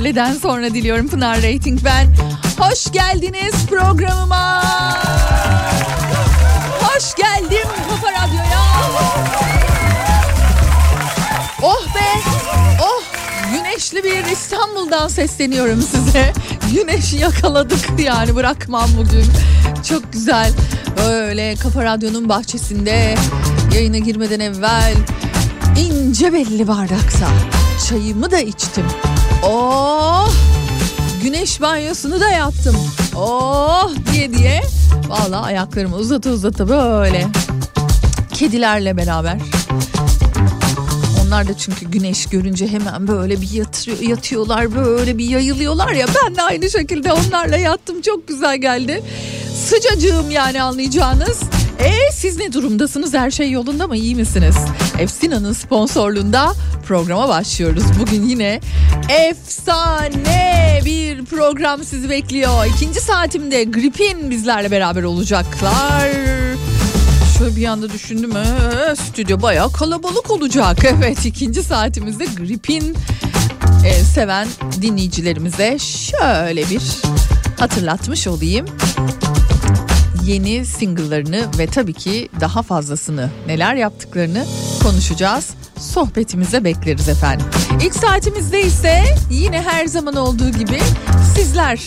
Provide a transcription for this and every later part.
Öğleden sonra diliyorum Pınar Rating ben. Hoş geldiniz programıma. Hoş geldim Kafa Radyo'ya. Oh be, oh güneşli bir İstanbul'dan sesleniyorum size. Güneşi yakaladık yani bırakmam bugün. Çok güzel. Böyle Kafa Radyo'nun bahçesinde yayına girmeden evvel ince belli bardaksa çayımı da içtim. Oh! Güneş banyosunu da yaptım. Oh diye diye. Vallahi ayaklarımı uzata uzata böyle. Kedilerle beraber. Onlar da çünkü güneş görünce hemen böyle bir yatıyor, yatıyorlar böyle bir yayılıyorlar ya. Ben de aynı şekilde onlarla yattım. Çok güzel geldi. Sıcacığım yani anlayacağınız. E siz ne durumdasınız? Her şey yolunda mı? İyi misiniz? Efsina'nın sponsorluğunda programa başlıyoruz. Bugün yine efsane bir program sizi bekliyor. İkinci saatimde Gripin bizlerle beraber olacaklar. şöyle bir anda düşündüm. Ee, stüdyo bayağı kalabalık olacak. Evet ikinci saatimizde gripin e, seven dinleyicilerimize şöyle bir hatırlatmış olayım. Yeni single'larını ve tabii ki daha fazlasını neler yaptıklarını konuşacağız. Sohbetimize bekleriz efendim. İlk saatimizde ise yine her zaman olduğu gibi sizler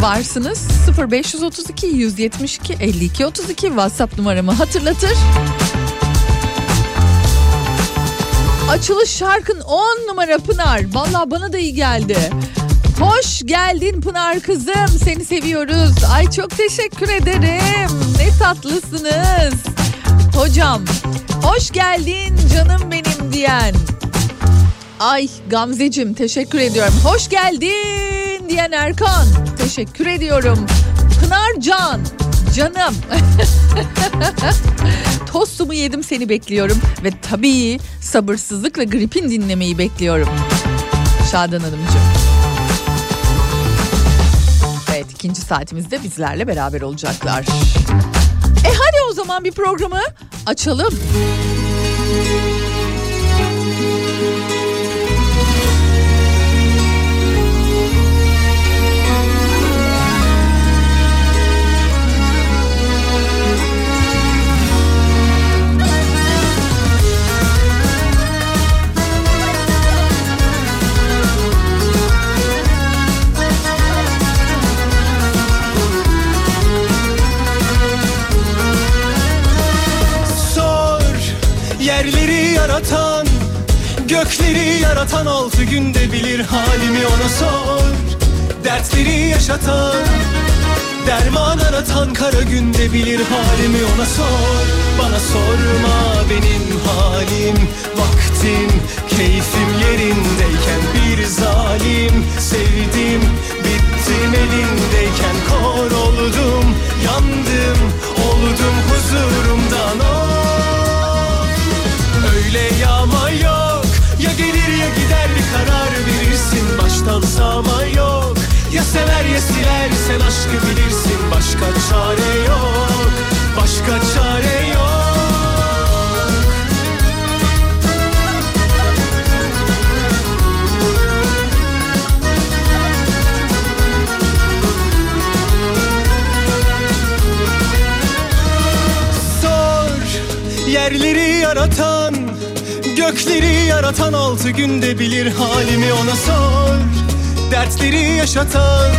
varsınız. 0532 172 52 32 WhatsApp numaramı hatırlatır. Açılış şarkın 10 numara Pınar. Valla bana da iyi geldi. Hoş geldin Pınar kızım. Seni seviyoruz. Ay çok teşekkür ederim. Ne tatlısınız. Hocam hoş geldin canım benim diyen. Ay Gamzecim teşekkür ediyorum. Hoş geldin diyen Erkan. Teşekkür ediyorum. Pınar Can. Canım. Tostumu yedim seni bekliyorum. Ve tabii sabırsızlıkla gripin dinlemeyi bekliyorum. Şadan Hanımcığım. Evet ikinci saatimizde bizlerle beraber olacaklar. Zaman bir programı açalım. Yaratan Gökleri yaratan altı günde bilir halimi ona sor. Dertleri yaşatan Derman aratan kara günde bilir halimi ona sor. Bana sorma benim halim Vaktim keyfim yerindeyken bir zalim. Sevdim bittim elindeyken kor oldum Yandım oldum huzurumdan. of Öyle yağma yok. Ya gelir ya gider bir karar verirsin. Baştan sağma yok. Ya sever ya siler sen aşkı bilirsin. Başka çare yok. Başka çare yok. Yerleri yaratan Gökleri yaratan altı günde bilir halimi ona sor. Dertleri yaşatan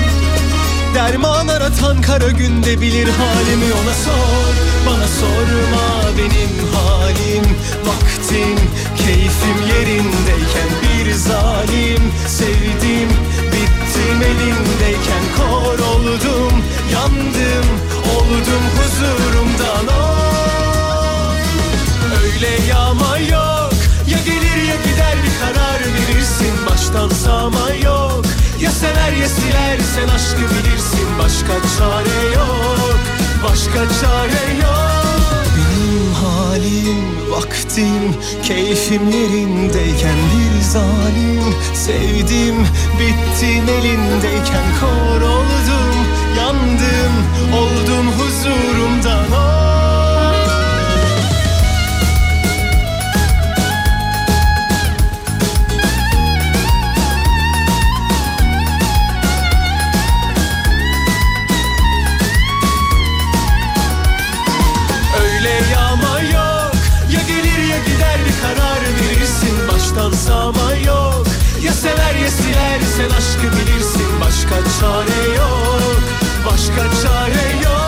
Derman aratan kara günde bilir halimi ona sor. Bana sorma benim halim Vaktim keyfim yerindeyken bir zalim. Sevdim bittim elindeyken kor oldum Yandım oldum huzurumdan. Of Öyle yağma yok sen aşkı bilirsin Başka çare yok Başka çare yok Benim halim vaktim Keyfim yerindeyken bir zalim Sevdim bittim elindeyken kor oldum Yandım oldum huzurumdan oh. Sağma yok. Ya sever ya siler sen aşkı bilirsin. Başka çare yok Başka çare yok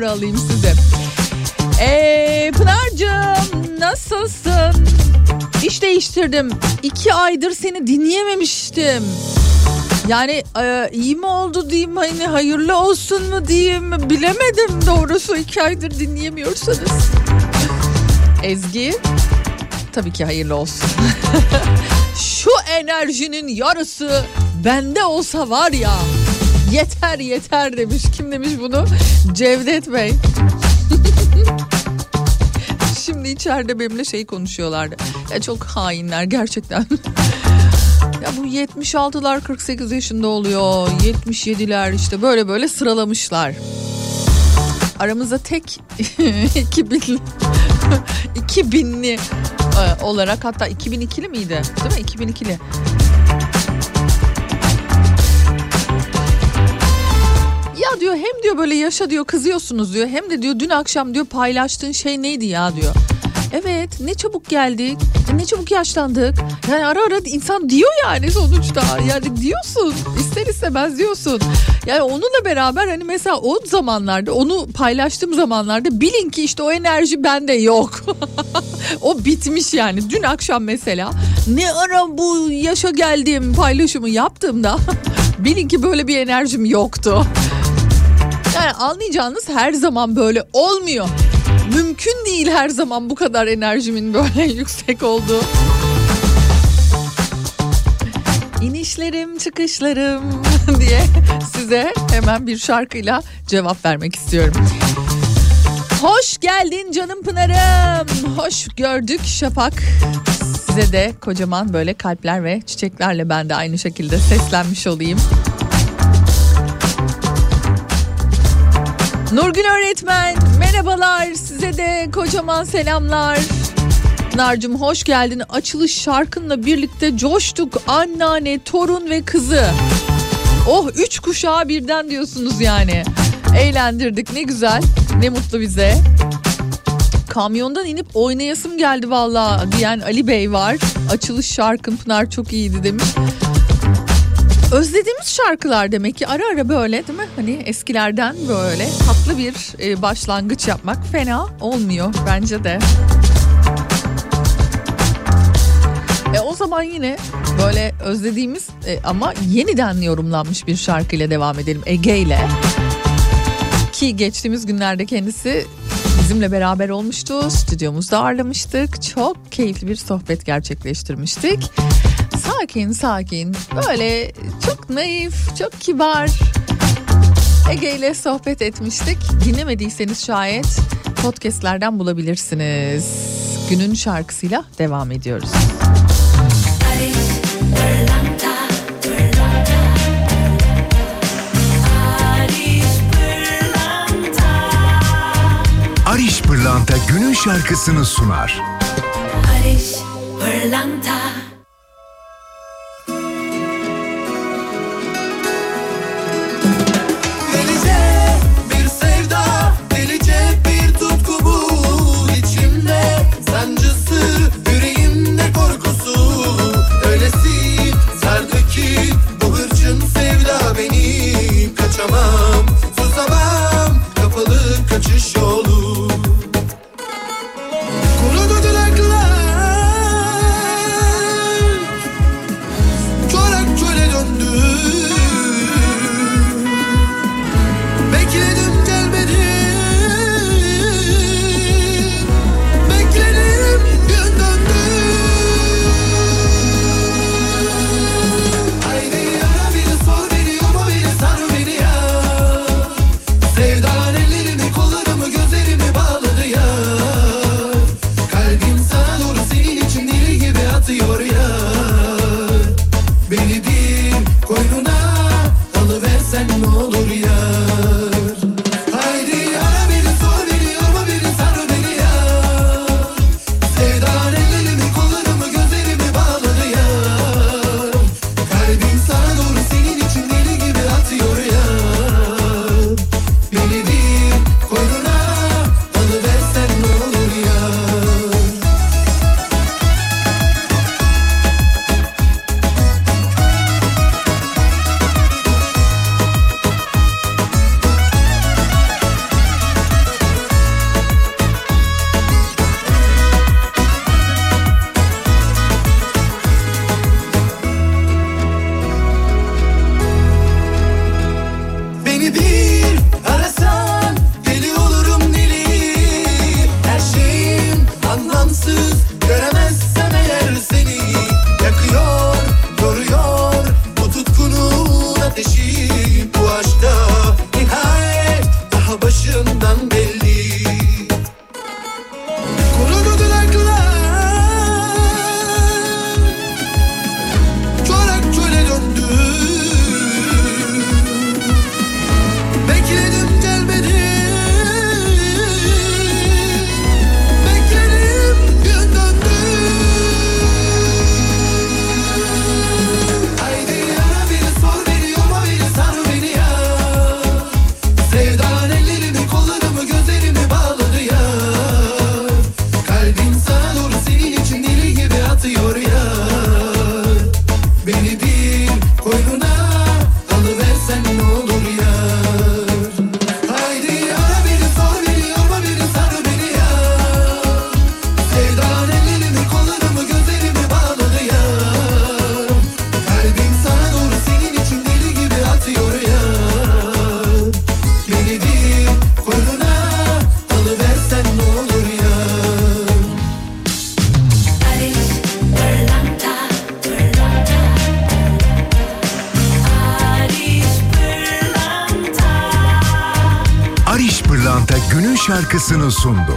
doğru alayım sizi. Ee, Pınar'cığım nasılsın? İş değiştirdim. İki aydır seni dinleyememiştim. Yani e, iyi mi oldu diyeyim hani hayırlı olsun mu diyeyim bilemedim doğrusu iki aydır dinleyemiyorsanız. Ezgi tabii ki hayırlı olsun. Şu enerjinin yarısı bende olsa var ya yeter yeter demiş. Kim demiş bunu? Cevdet Bey. Şimdi içeride benimle şey konuşuyorlardı. Ya çok hainler gerçekten. ya bu 76'lar 48 yaşında oluyor. 77'ler işte böyle böyle sıralamışlar. Aramızda tek 2000'li 2000'li e, olarak hatta 2002'li miydi? Değil mi? 2002'li. Diyor hem diyor böyle yaşa diyor kızıyorsunuz diyor. Hem de diyor dün akşam diyor paylaştığın şey neydi ya diyor. Evet ne çabuk geldik ne çabuk yaşlandık. Yani ara ara insan diyor yani sonuçta. Yani diyorsun ister istemez diyorsun. Yani onunla beraber hani mesela o zamanlarda onu paylaştığım zamanlarda bilin ki işte o enerji bende yok. o bitmiş yani. Dün akşam mesela ne ara bu yaşa geldiğim paylaşımı yaptığımda bilin ki böyle bir enerjim yoktu. Yani anlayacağınız her zaman böyle olmuyor. Mümkün değil her zaman bu kadar enerjimin böyle yüksek olduğu. İnişlerim çıkışlarım diye size hemen bir şarkıyla cevap vermek istiyorum. Hoş geldin canım Pınar'ım. Hoş gördük Şafak. Size de kocaman böyle kalpler ve çiçeklerle ben de aynı şekilde seslenmiş olayım. Nurgül öğretmen merhabalar size de kocaman selamlar. Narcım hoş geldin. Açılış şarkınla birlikte coştuk. Anneanne, torun ve kızı. Oh üç kuşağı birden diyorsunuz yani. Eğlendirdik ne güzel. Ne mutlu bize. Kamyondan inip oynayasım geldi valla diyen Ali Bey var. Açılış şarkın Pınar çok iyiydi demiş. Özlediğimiz şarkılar demek ki ara ara böyle değil mi? Hani eskilerden böyle tatlı bir e, başlangıç yapmak fena olmuyor bence de. E o zaman yine böyle özlediğimiz e, ama yeniden yorumlanmış bir şarkıyla devam edelim Ege ile. Ki geçtiğimiz günlerde kendisi bizimle beraber olmuştu. Stüdyomuzda ağırlamıştık. Çok keyifli bir sohbet gerçekleştirmiştik. Sakin sakin böyle çok naif, çok kibar Ege ile sohbet etmiştik. Dinlemediyseniz şayet podcastlerden bulabilirsiniz. Günün şarkısıyla devam ediyoruz. Ariş Pırlanta günün şarkısını sunar. Barış Pırlanta sundu.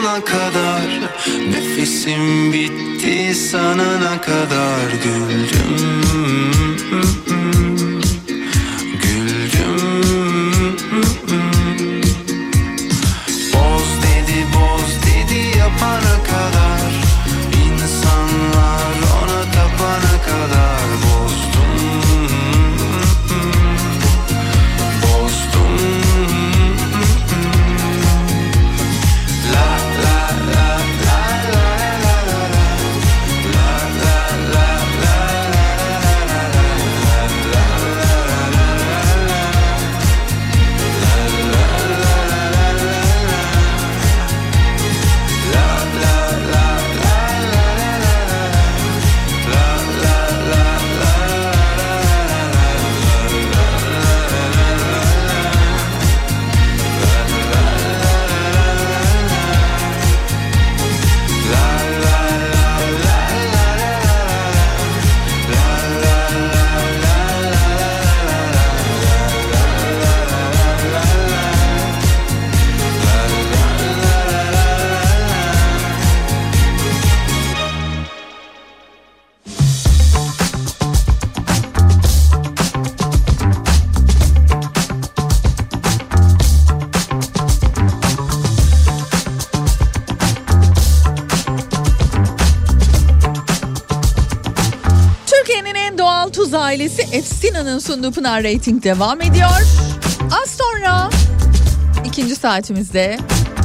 Sonuna kadar. Nefesim bitti sanana kadar güldüm sunduğu Pınar Rating devam ediyor. Az sonra ikinci saatimizde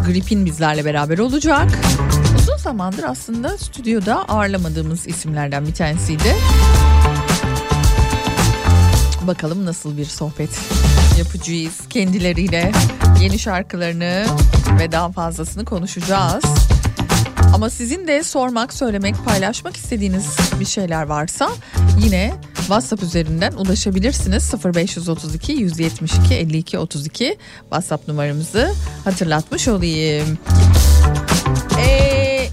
Grip'in bizlerle beraber olacak. Uzun zamandır aslında stüdyoda ağırlamadığımız isimlerden bir tanesiydi. Bakalım nasıl bir sohbet yapacağız kendileriyle. Yeni şarkılarını ve daha fazlasını konuşacağız. Ama sizin de sormak, söylemek, paylaşmak istediğiniz bir şeyler varsa yine WhatsApp üzerinden ulaşabilirsiniz. 0532 172 52 32 WhatsApp numaramızı hatırlatmış olayım. Ee,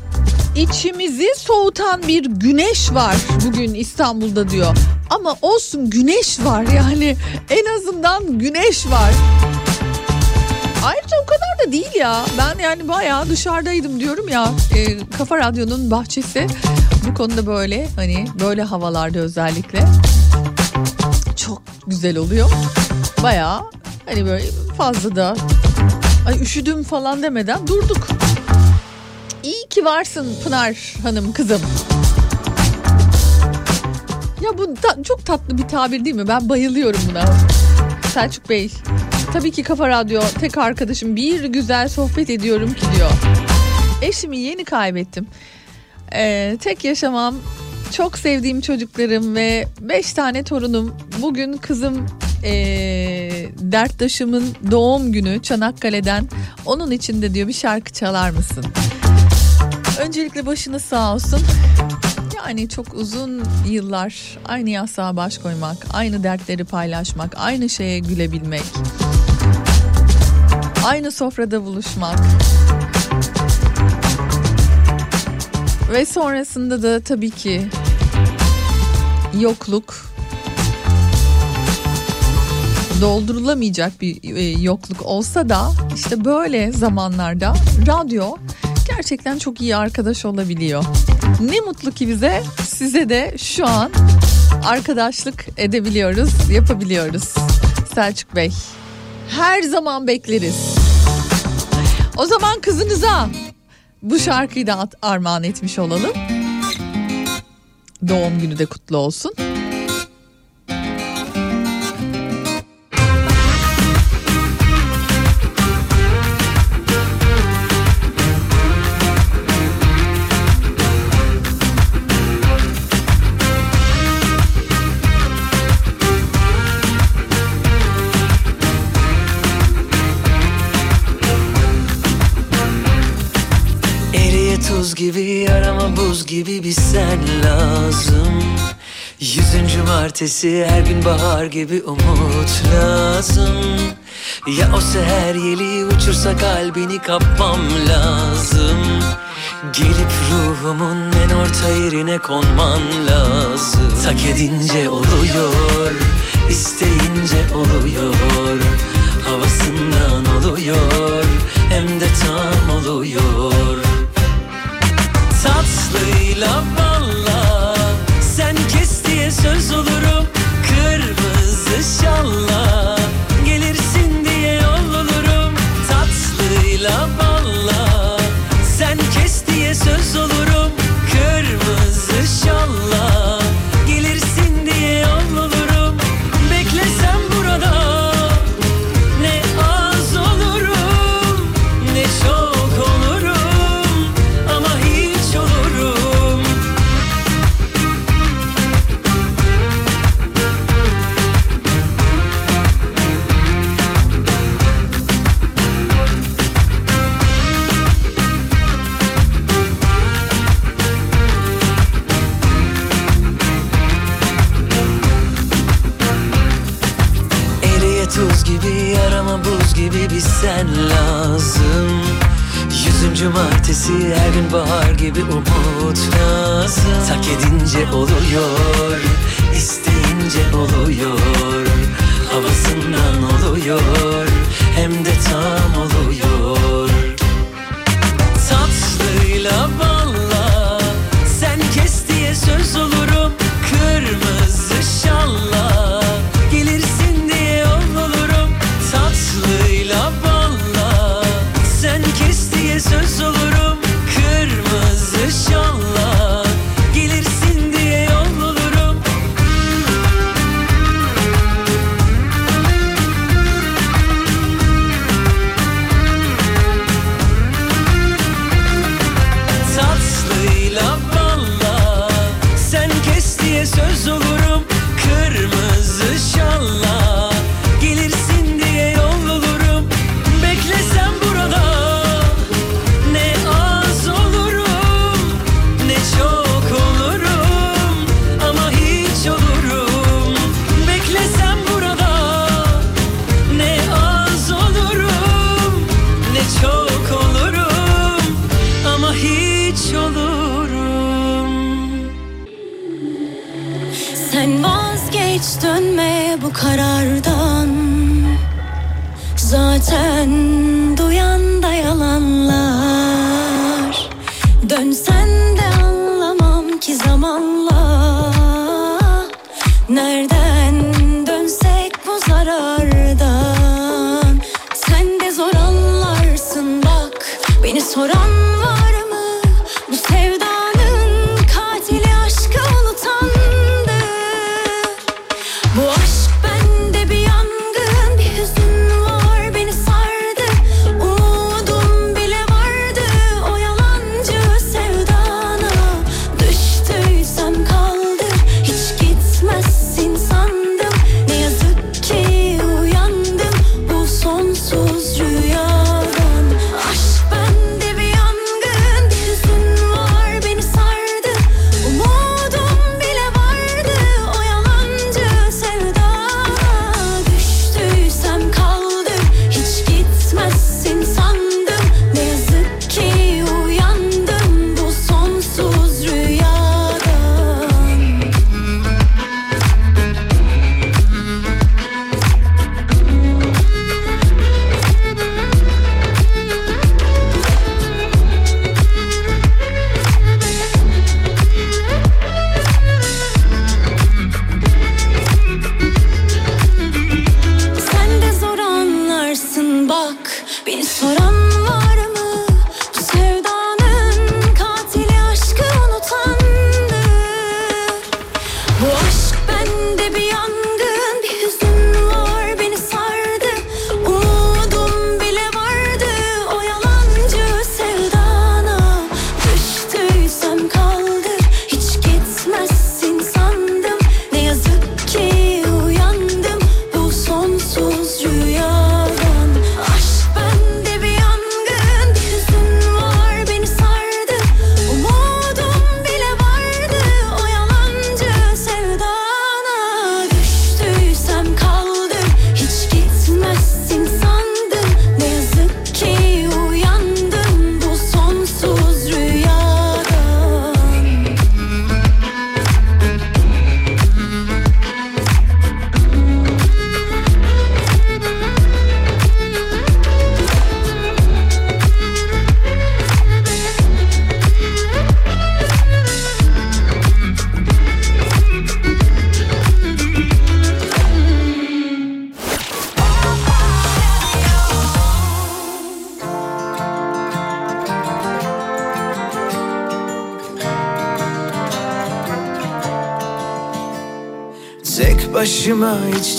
içimizi soğutan bir güneş var bugün İstanbul'da diyor. Ama olsun güneş var yani en azından güneş var. O kadar da değil ya. Ben yani bayağı dışarıdaydım diyorum ya. E, Kafa Radyo'nun bahçesi bu konuda böyle hani böyle havalarda özellikle çok güzel oluyor. Bayağı hani böyle fazla da ay üşüdüm falan demeden durduk. İyi ki varsın Pınar Hanım kızım. Ya bu ta- çok tatlı bir tabir değil mi? Ben bayılıyorum buna. Selçuk Bey. Tabii ki Kafa Radyo tek arkadaşım bir güzel sohbet ediyorum ki diyor. Eşimi yeni kaybettim. Ee, tek yaşamam çok sevdiğim çocuklarım ve beş tane torunum. Bugün kızım ee, derttaşımın doğum günü Çanakkale'den. Onun için de diyor bir şarkı çalar mısın? Öncelikle başınız sağ olsun. Yani çok uzun yıllar aynı yastığa baş koymak, aynı dertleri paylaşmak, aynı şeye gülebilmek. Aynı sofrada buluşmak. Ve sonrasında da tabii ki yokluk doldurulamayacak bir e, yokluk olsa da işte böyle zamanlarda radyo gerçekten çok iyi arkadaş olabiliyor. Ne mutlu ki bize size de şu an arkadaşlık edebiliyoruz, yapabiliyoruz. Selçuk Bey. Her zaman bekleriz. O zaman kızınıza bu şarkıyı da armağan etmiş olalım. Doğum günü de kutlu olsun. Buz gibi bir sen lazım. Yüzüncü martesi her gün bahar gibi umut lazım. Ya o seher yeli uçursa kalbini kapmam lazım. Gelip ruhumun en orta yerine konman lazım. Tak edince oluyor, isteyince oluyor. Havasından oluyor, hem de tam oluyor Tatlıyla balla Sen kes diye söz olurum Kırmızı şalla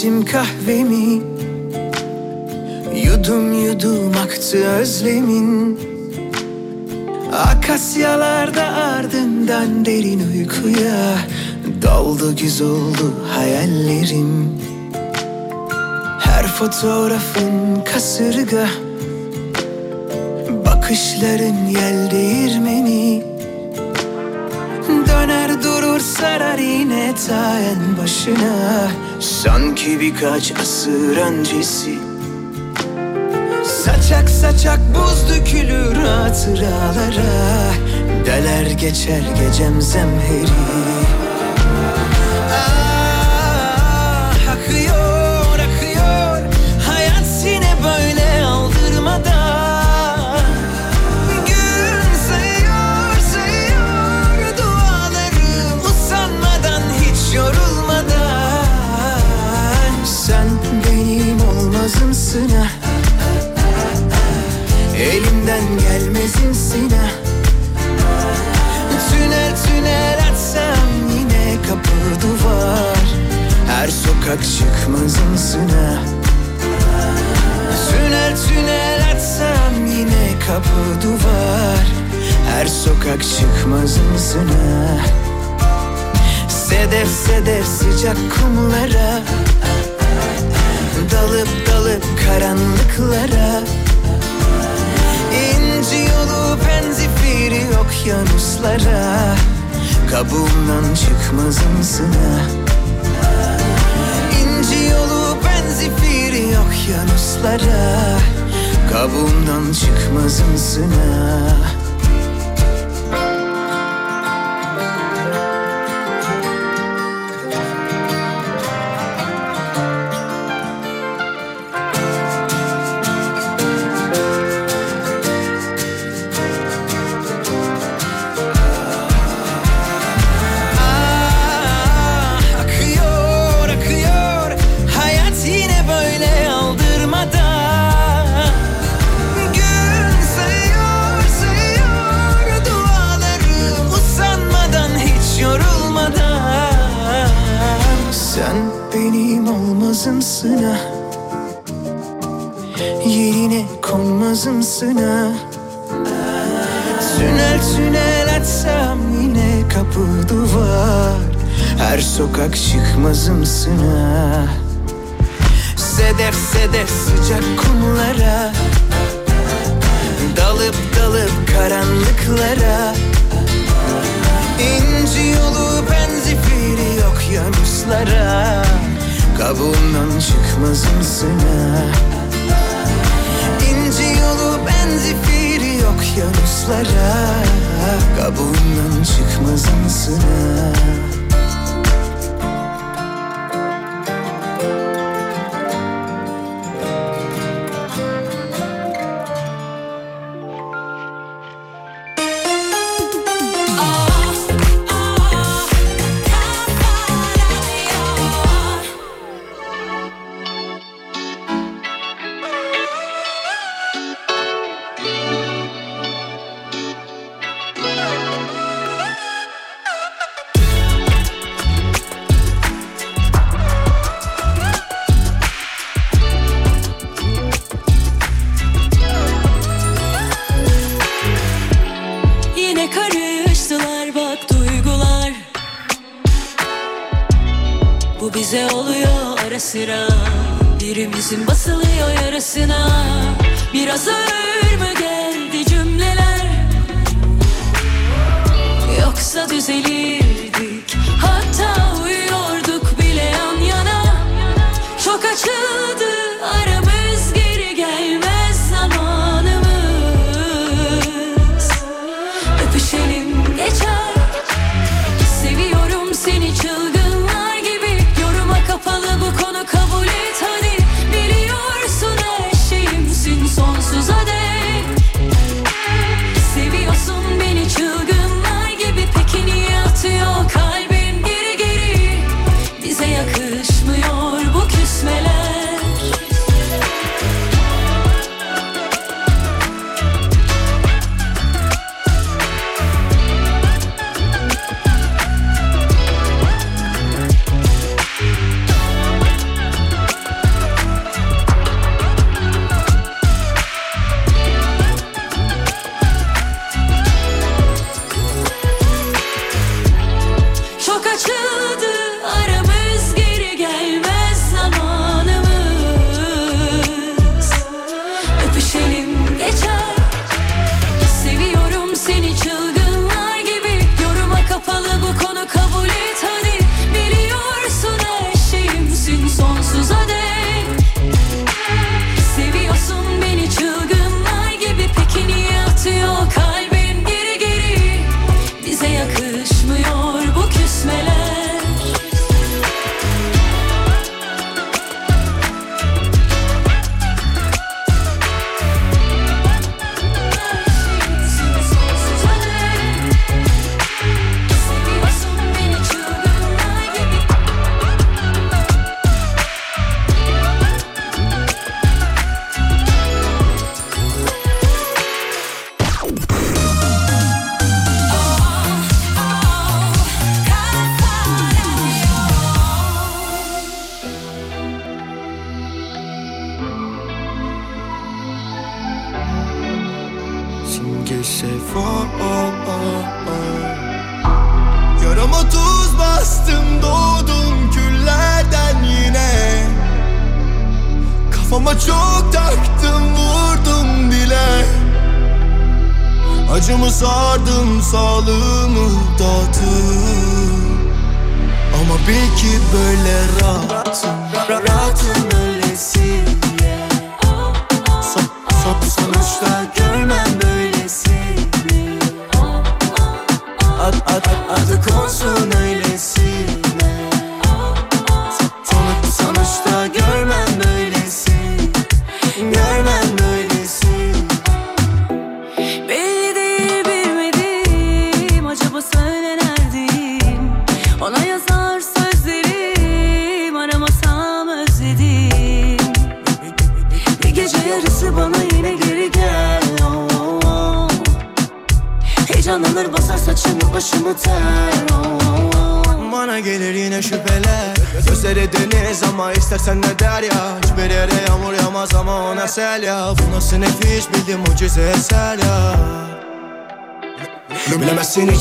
içtim kahvemi. Yudum yudum aktı özlemin. Akasyalarda ardından derin uykuya Doldu güz oldu hayallerim. Her fotoğrafın kasırga Bakışların yel değirmeni. Döner durur sarar yine ta en başına Sanki birkaç asır öncesi. Saçak saçak buz dökülür hatıralara. Deler geçer gecem zemheri ha Tünel tünel açsam yine kapı duvar. Her sokak çıkmazımsın ha Tünel tünel açsam yine kapı duvar. Her sokak çıkmazımsın ha Sedef sedef sıcak kumlara. Dalıp dalıp karanlıklara İnci yolu penzifiri okyanuslara Kabuğumdan çıkmazımsın ha İnci yolu penzifiri okyanuslara Kabuğumdan çıkmazımsın konmazımsın ha Tünel tünel açsam yine kapı duvar. Her sokak çıkmazımsın ha Sedef sedef sıcak kumlara. Dalıp dalıp karanlıklara. İnci yolu benzifiri okyanuslara Kabuğumdan çıkmazımsın ha İnci yolu benzifiri okyanuslara Kabuğundan çıkmazımsın ha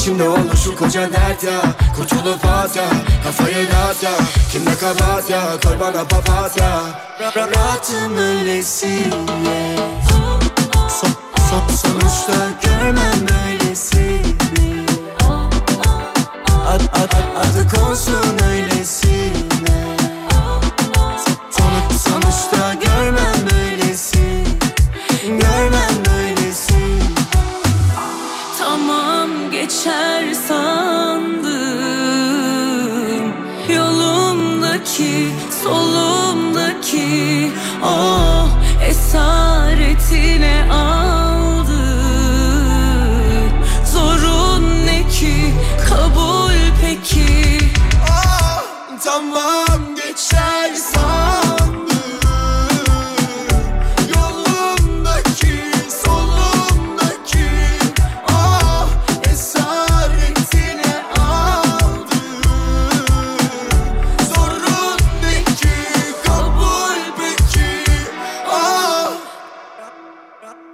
İçimde olur şu koca dert ya. Kurtulup at ya. Kafayı dağıt ya. Kimde kabahat ya? Koy bana papatya Rahatım öylesine.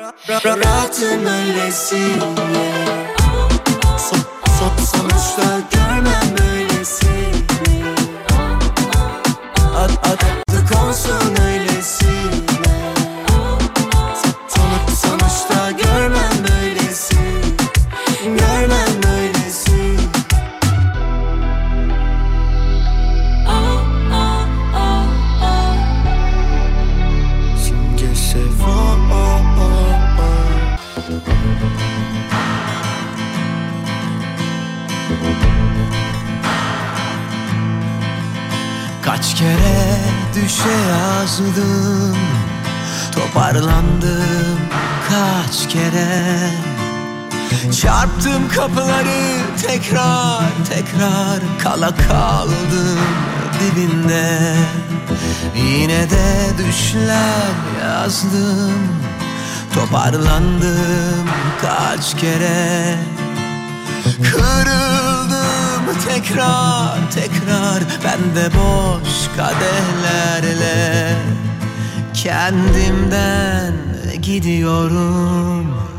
Rahatım öylesine so, so, Sonuçta görmem tekrar tekrar Kala kaldım dibinde. Yine de düşler yazdım Toparlandım kaç kere. Kırıldım tekrar tekrar Ben de boş kadehlerle Kendimden gidiyorum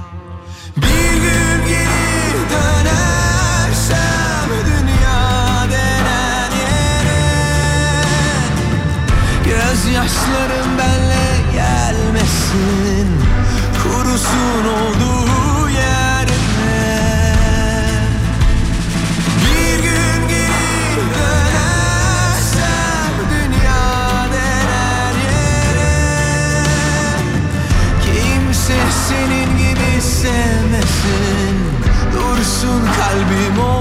kalbim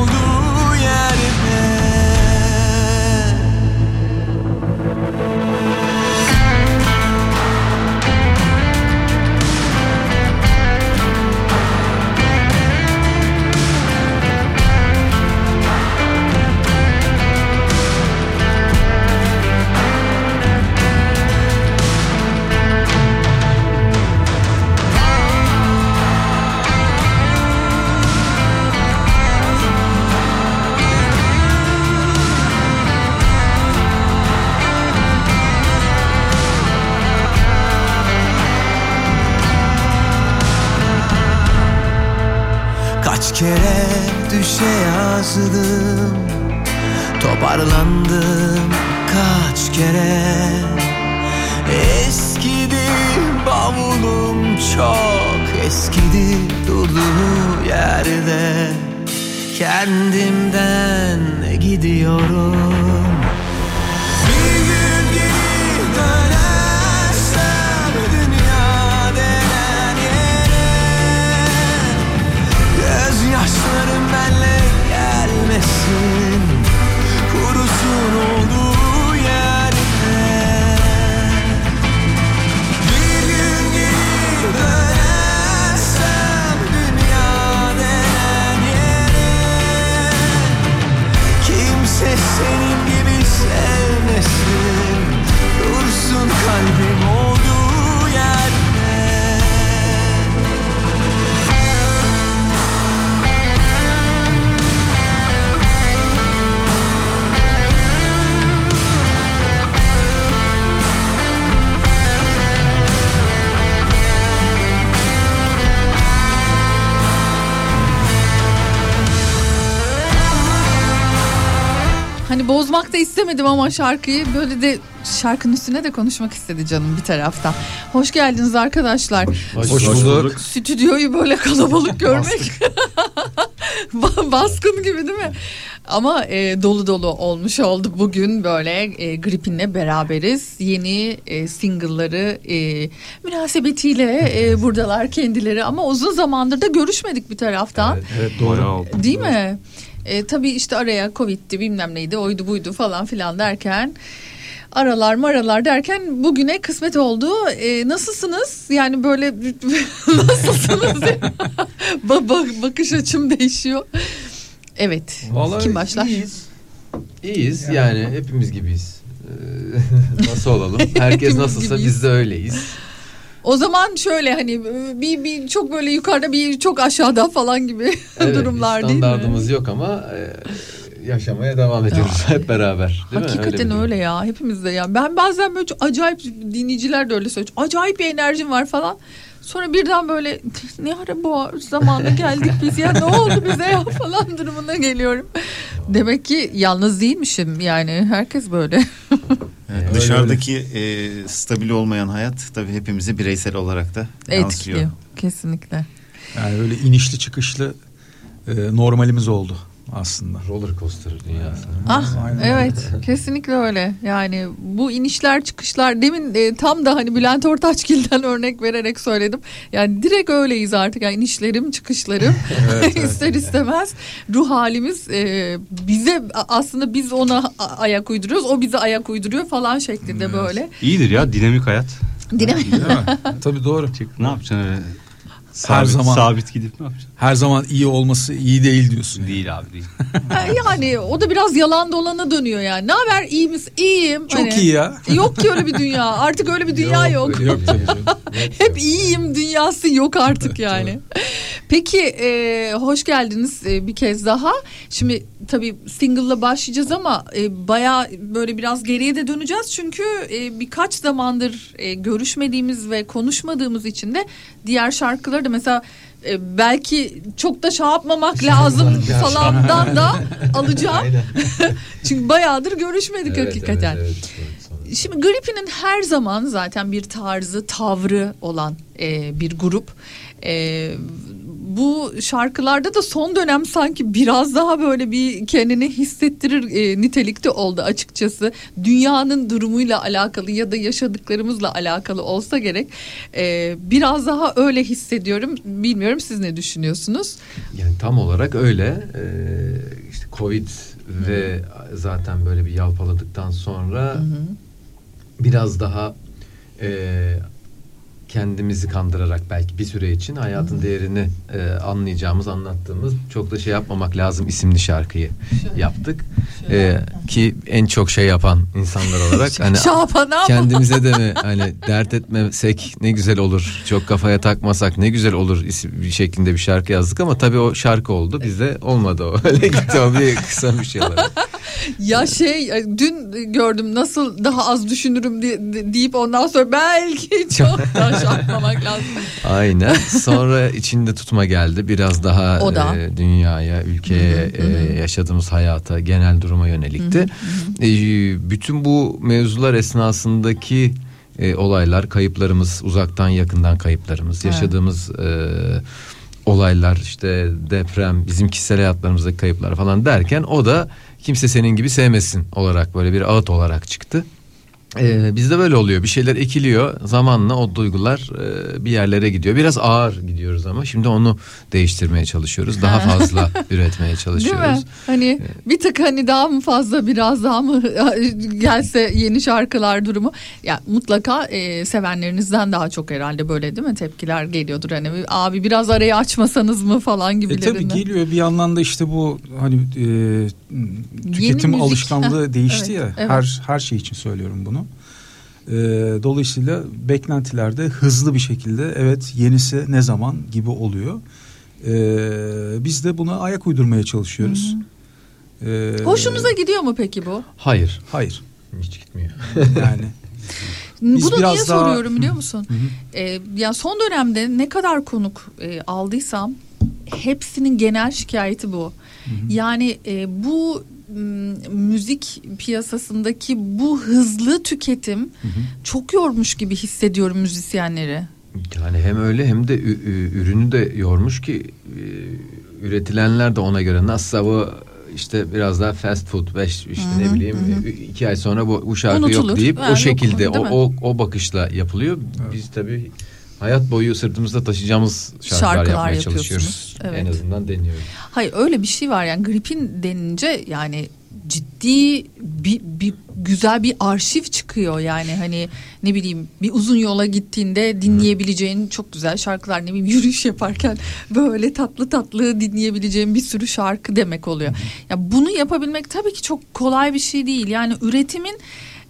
kere düşe yazdım. Toparlandım kaç kere. Eskidi bavulum çok Eskidi durduğu yerde. Kendimden gidiyorum bozmak da istemedim ama şarkıyı böyle de şarkının üstüne de konuşmak istedi canım bir taraftan. Hoş geldiniz arkadaşlar. Hoş, bulduk. Stüdyoyu böyle kalabalık görmek Ba- baskın gibi değil mi? Ama e, dolu dolu olmuş olduk bugün böyle e, Gripin'le beraberiz. Yeni e, single'ları e, münasebetiyle e, buradalar kendileri ama uzun zamandır da görüşmedik bir taraftan. Evet doğru. Değil mi? E, tabii işte araya Covid'di bilmem neydi oydu buydu falan filan derken aralar maralar derken bugüne kısmet oldu. E, nasılsınız? Yani böyle nasılsınız? ba- ba- bakış açım değişiyor. Evet. Vallahi Kim başlar? iyiyiz. İyiyiz yani hepimiz gibiyiz. Ee, nasıl olalım? Herkes nasılsa gibiyiz. biz de öyleyiz. O zaman şöyle hani bir, bir çok böyle yukarıda bir çok aşağıda falan gibi Evet, durumlar değil mi? standardımız yok ama e, yaşamaya devam ediyoruz hep beraber. Değil mi? Hakikaten bir öyle, durum. ya hepimiz de ya. Ben bazen böyle acayip dinleyiciler de öyle söylüyor. Acayip bir enerjim var falan. Sonra birden böyle ne ara bu zamanda geldik biz ya ne oldu bize ya falan durumuna geliyorum. Demek ki yalnız değilmişim yani herkes böyle. Yani Dışarıdaki e, stabil olmayan hayat tabii hepimizi bireysel olarak da yansıyor. Etkiliyor kesinlikle. Yani öyle inişli çıkışlı e, normalimiz oldu aslında. Roller coaster dünyası. Ah Aynen. evet kesinlikle öyle. Yani bu inişler çıkışlar demin e, tam da hani Bülent Ortaçgil'den örnek vererek söyledim. Yani direkt öyleyiz artık. Yani inişlerim çıkışlarım ister istemez ruh halimiz e, bize aslında biz ona ayak uyduruyoruz. O bize ayak uyduruyor falan şeklinde böyle. İyidir ya dinamik hayat. Dinamik. Tabii doğru. Ne yapacaksın öyle? Sabit, zaman. Sabit gidip ne yapacaksın? Her zaman iyi olması iyi değil diyorsun. yani. Değil abi değil. Yani o da biraz yalan dolana dönüyor yani. Ne haber iyi misin? İyiyim. Çok Hani, iyi ya. Yok ki öyle bir dünya. Artık öyle bir dünya yok. Yok canım. Hep iyiyim dünyası yok artık yani. Peki e, hoş geldiniz e, bir kez daha. Şimdi tabii single'la başlayacağız ama e, baya böyle biraz geriye de döneceğiz. Çünkü e, birkaç zamandır e, görüşmediğimiz ve konuşmadığımız için de diğer şarkıları da mesela e, belki çok da şey yapmamak lazım falandan da alacağım. Çünkü bayağıdır görüşmedik Evet, hakikaten. evet, evet. Şimdi Grippi'nin her zaman zaten bir tarzı, tavrı olan e, bir grup. E, bu şarkılarda da son dönem sanki biraz daha böyle bir kendini hissettirir e, nitelikte oldu açıkçası. Dünyanın durumuyla alakalı ya da yaşadıklarımızla alakalı olsa gerek. E, biraz daha öyle hissediyorum. Bilmiyorum siz ne düşünüyorsunuz? Yani tam olarak öyle. Ee, işte Covid ve zaten böyle bir yalpaladıktan sonra biraz daha e, kendimizi kandırarak belki bir süre için hayatın değerini e, anlayacağımız, anlattığımız çok da şey yapmamak lazım isimli şarkıyı yaptık. Ee, ki en çok şey yapan insanlar olarak hani Şapan ama. kendimize de mi hani dert etmesek ne güzel olur çok kafaya takmasak ne güzel olur isim bir şeklinde bir şarkı yazdık ama tabii o şarkı oldu bizde olmadı o öyle gitti o bir kısa bir şey olarak. Ya şey e, dün gördüm nasıl daha az düşünürüm diye, deyip ondan sonra belki çok da şey yapmamak lazım. Aynen sonra içinde tutma geldi biraz daha O da. e, dünyaya ülkeye e, yaşadığımız hayata genel duruma yönelikti. E, bütün bu mevzular esnasındaki e, olaylar kayıplarımız uzaktan yakından kayıplarımız yaşadığımız e, olaylar işte deprem bizim kişisel hayatlarımızdaki kayıplar falan derken o da kimse senin gibi sevmesin olarak böyle bir ağıt olarak çıktı. Ee, bizde böyle oluyor. Bir şeyler ekiliyor. Zamanla o duygular e, bir yerlere gidiyor. Biraz ağır gidiyoruz ama şimdi onu değiştirmeye çalışıyoruz. Daha fazla üretmeye Değil çalışıyoruz. mi? Hani bir tık hani daha mı fazla biraz daha mı gelse yeni şarkılar durumu. Ya mutlaka e, sevenlerinizden daha çok herhalde böyle değil mi tepkiler geliyordur hani abi biraz arayı açmasanız mı falan E gibilerinden. tabii geliyor bir yandan da işte bu hani e, tüketim alışkanlığı değişti evet, ya. evet. Her her şey için söylüyorum bunu. E, dolayısıyla beklentilerde hızlı bir şekilde evet yenisi ne zaman gibi oluyor. E, biz de buna ayak uydurmaya çalışıyoruz. E, Hoşunuza gidiyor mu peki bu? Hayır. Hayır. Hiç gitmiyor. Yani Biz Bunu niye daha- soruyorum biliyor musun? Ee, ya son dönemde ne kadar konuk e, aldıysam hepsinin genel şikayeti bu. Yani e, bu müzik piyasasındaki bu hızlı tüketim çok yormuş gibi hissediyorum müzisyenleri. Yani hem öyle hem de ürünü de yormuş ki e, üretilenler de ona göre nasılsa bu işte biraz daha fast food beş işte ne bileyim e, iki ay sonra bu, bu şarkı Unutulur. yok deyip Ha, o yok, şekilde değil o, o o bakışla yapılıyor. Biz tabii hayat boyu sırtımızda taşıyacağımız şarkılar, Şarkılar yapmaya çalışıyoruz. Evet. En azından deniyoruz. Hayır öyle bir şey var yani gripin denince yani ciddi bir, bir güzel bir arşiv çıkıyor yani hani ne bileyim bir uzun yola gittiğinde dinleyebileceğin çok güzel şarkılar ne bileyim yürüyüş yaparken böyle tatlı tatlı dinleyebileceğin bir sürü şarkı demek oluyor. Ya bunu yapabilmek tabii ki çok kolay bir şey değil yani üretimin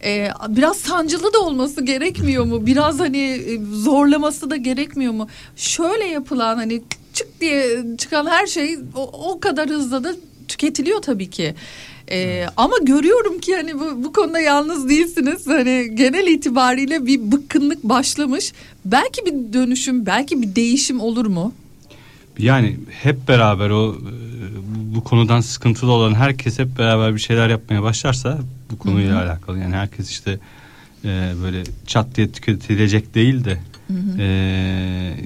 e, biraz sancılı da olması gerekmiyor mu? Biraz hani e, zorlaması da gerekmiyor mu? Şöyle yapılan hani çık diye çıkan her şey o, o kadar hızla da tüketiliyor tabii ki. E, ama görüyorum ki hani bu, bu konuda yalnız değilsiniz. Hani genel itibariyle bir bıkkınlık başlamış. Belki bir dönüşüm, belki bir değişim olur mu? Yani hep beraber o e, bu konudan sıkıntılı olan herkes hep beraber bir şeyler yapmaya başlarsa bu konuyla Hı hı. alakalı. Yani herkes işte e, böyle çat diye tüketilecek değil de Hı hı. e,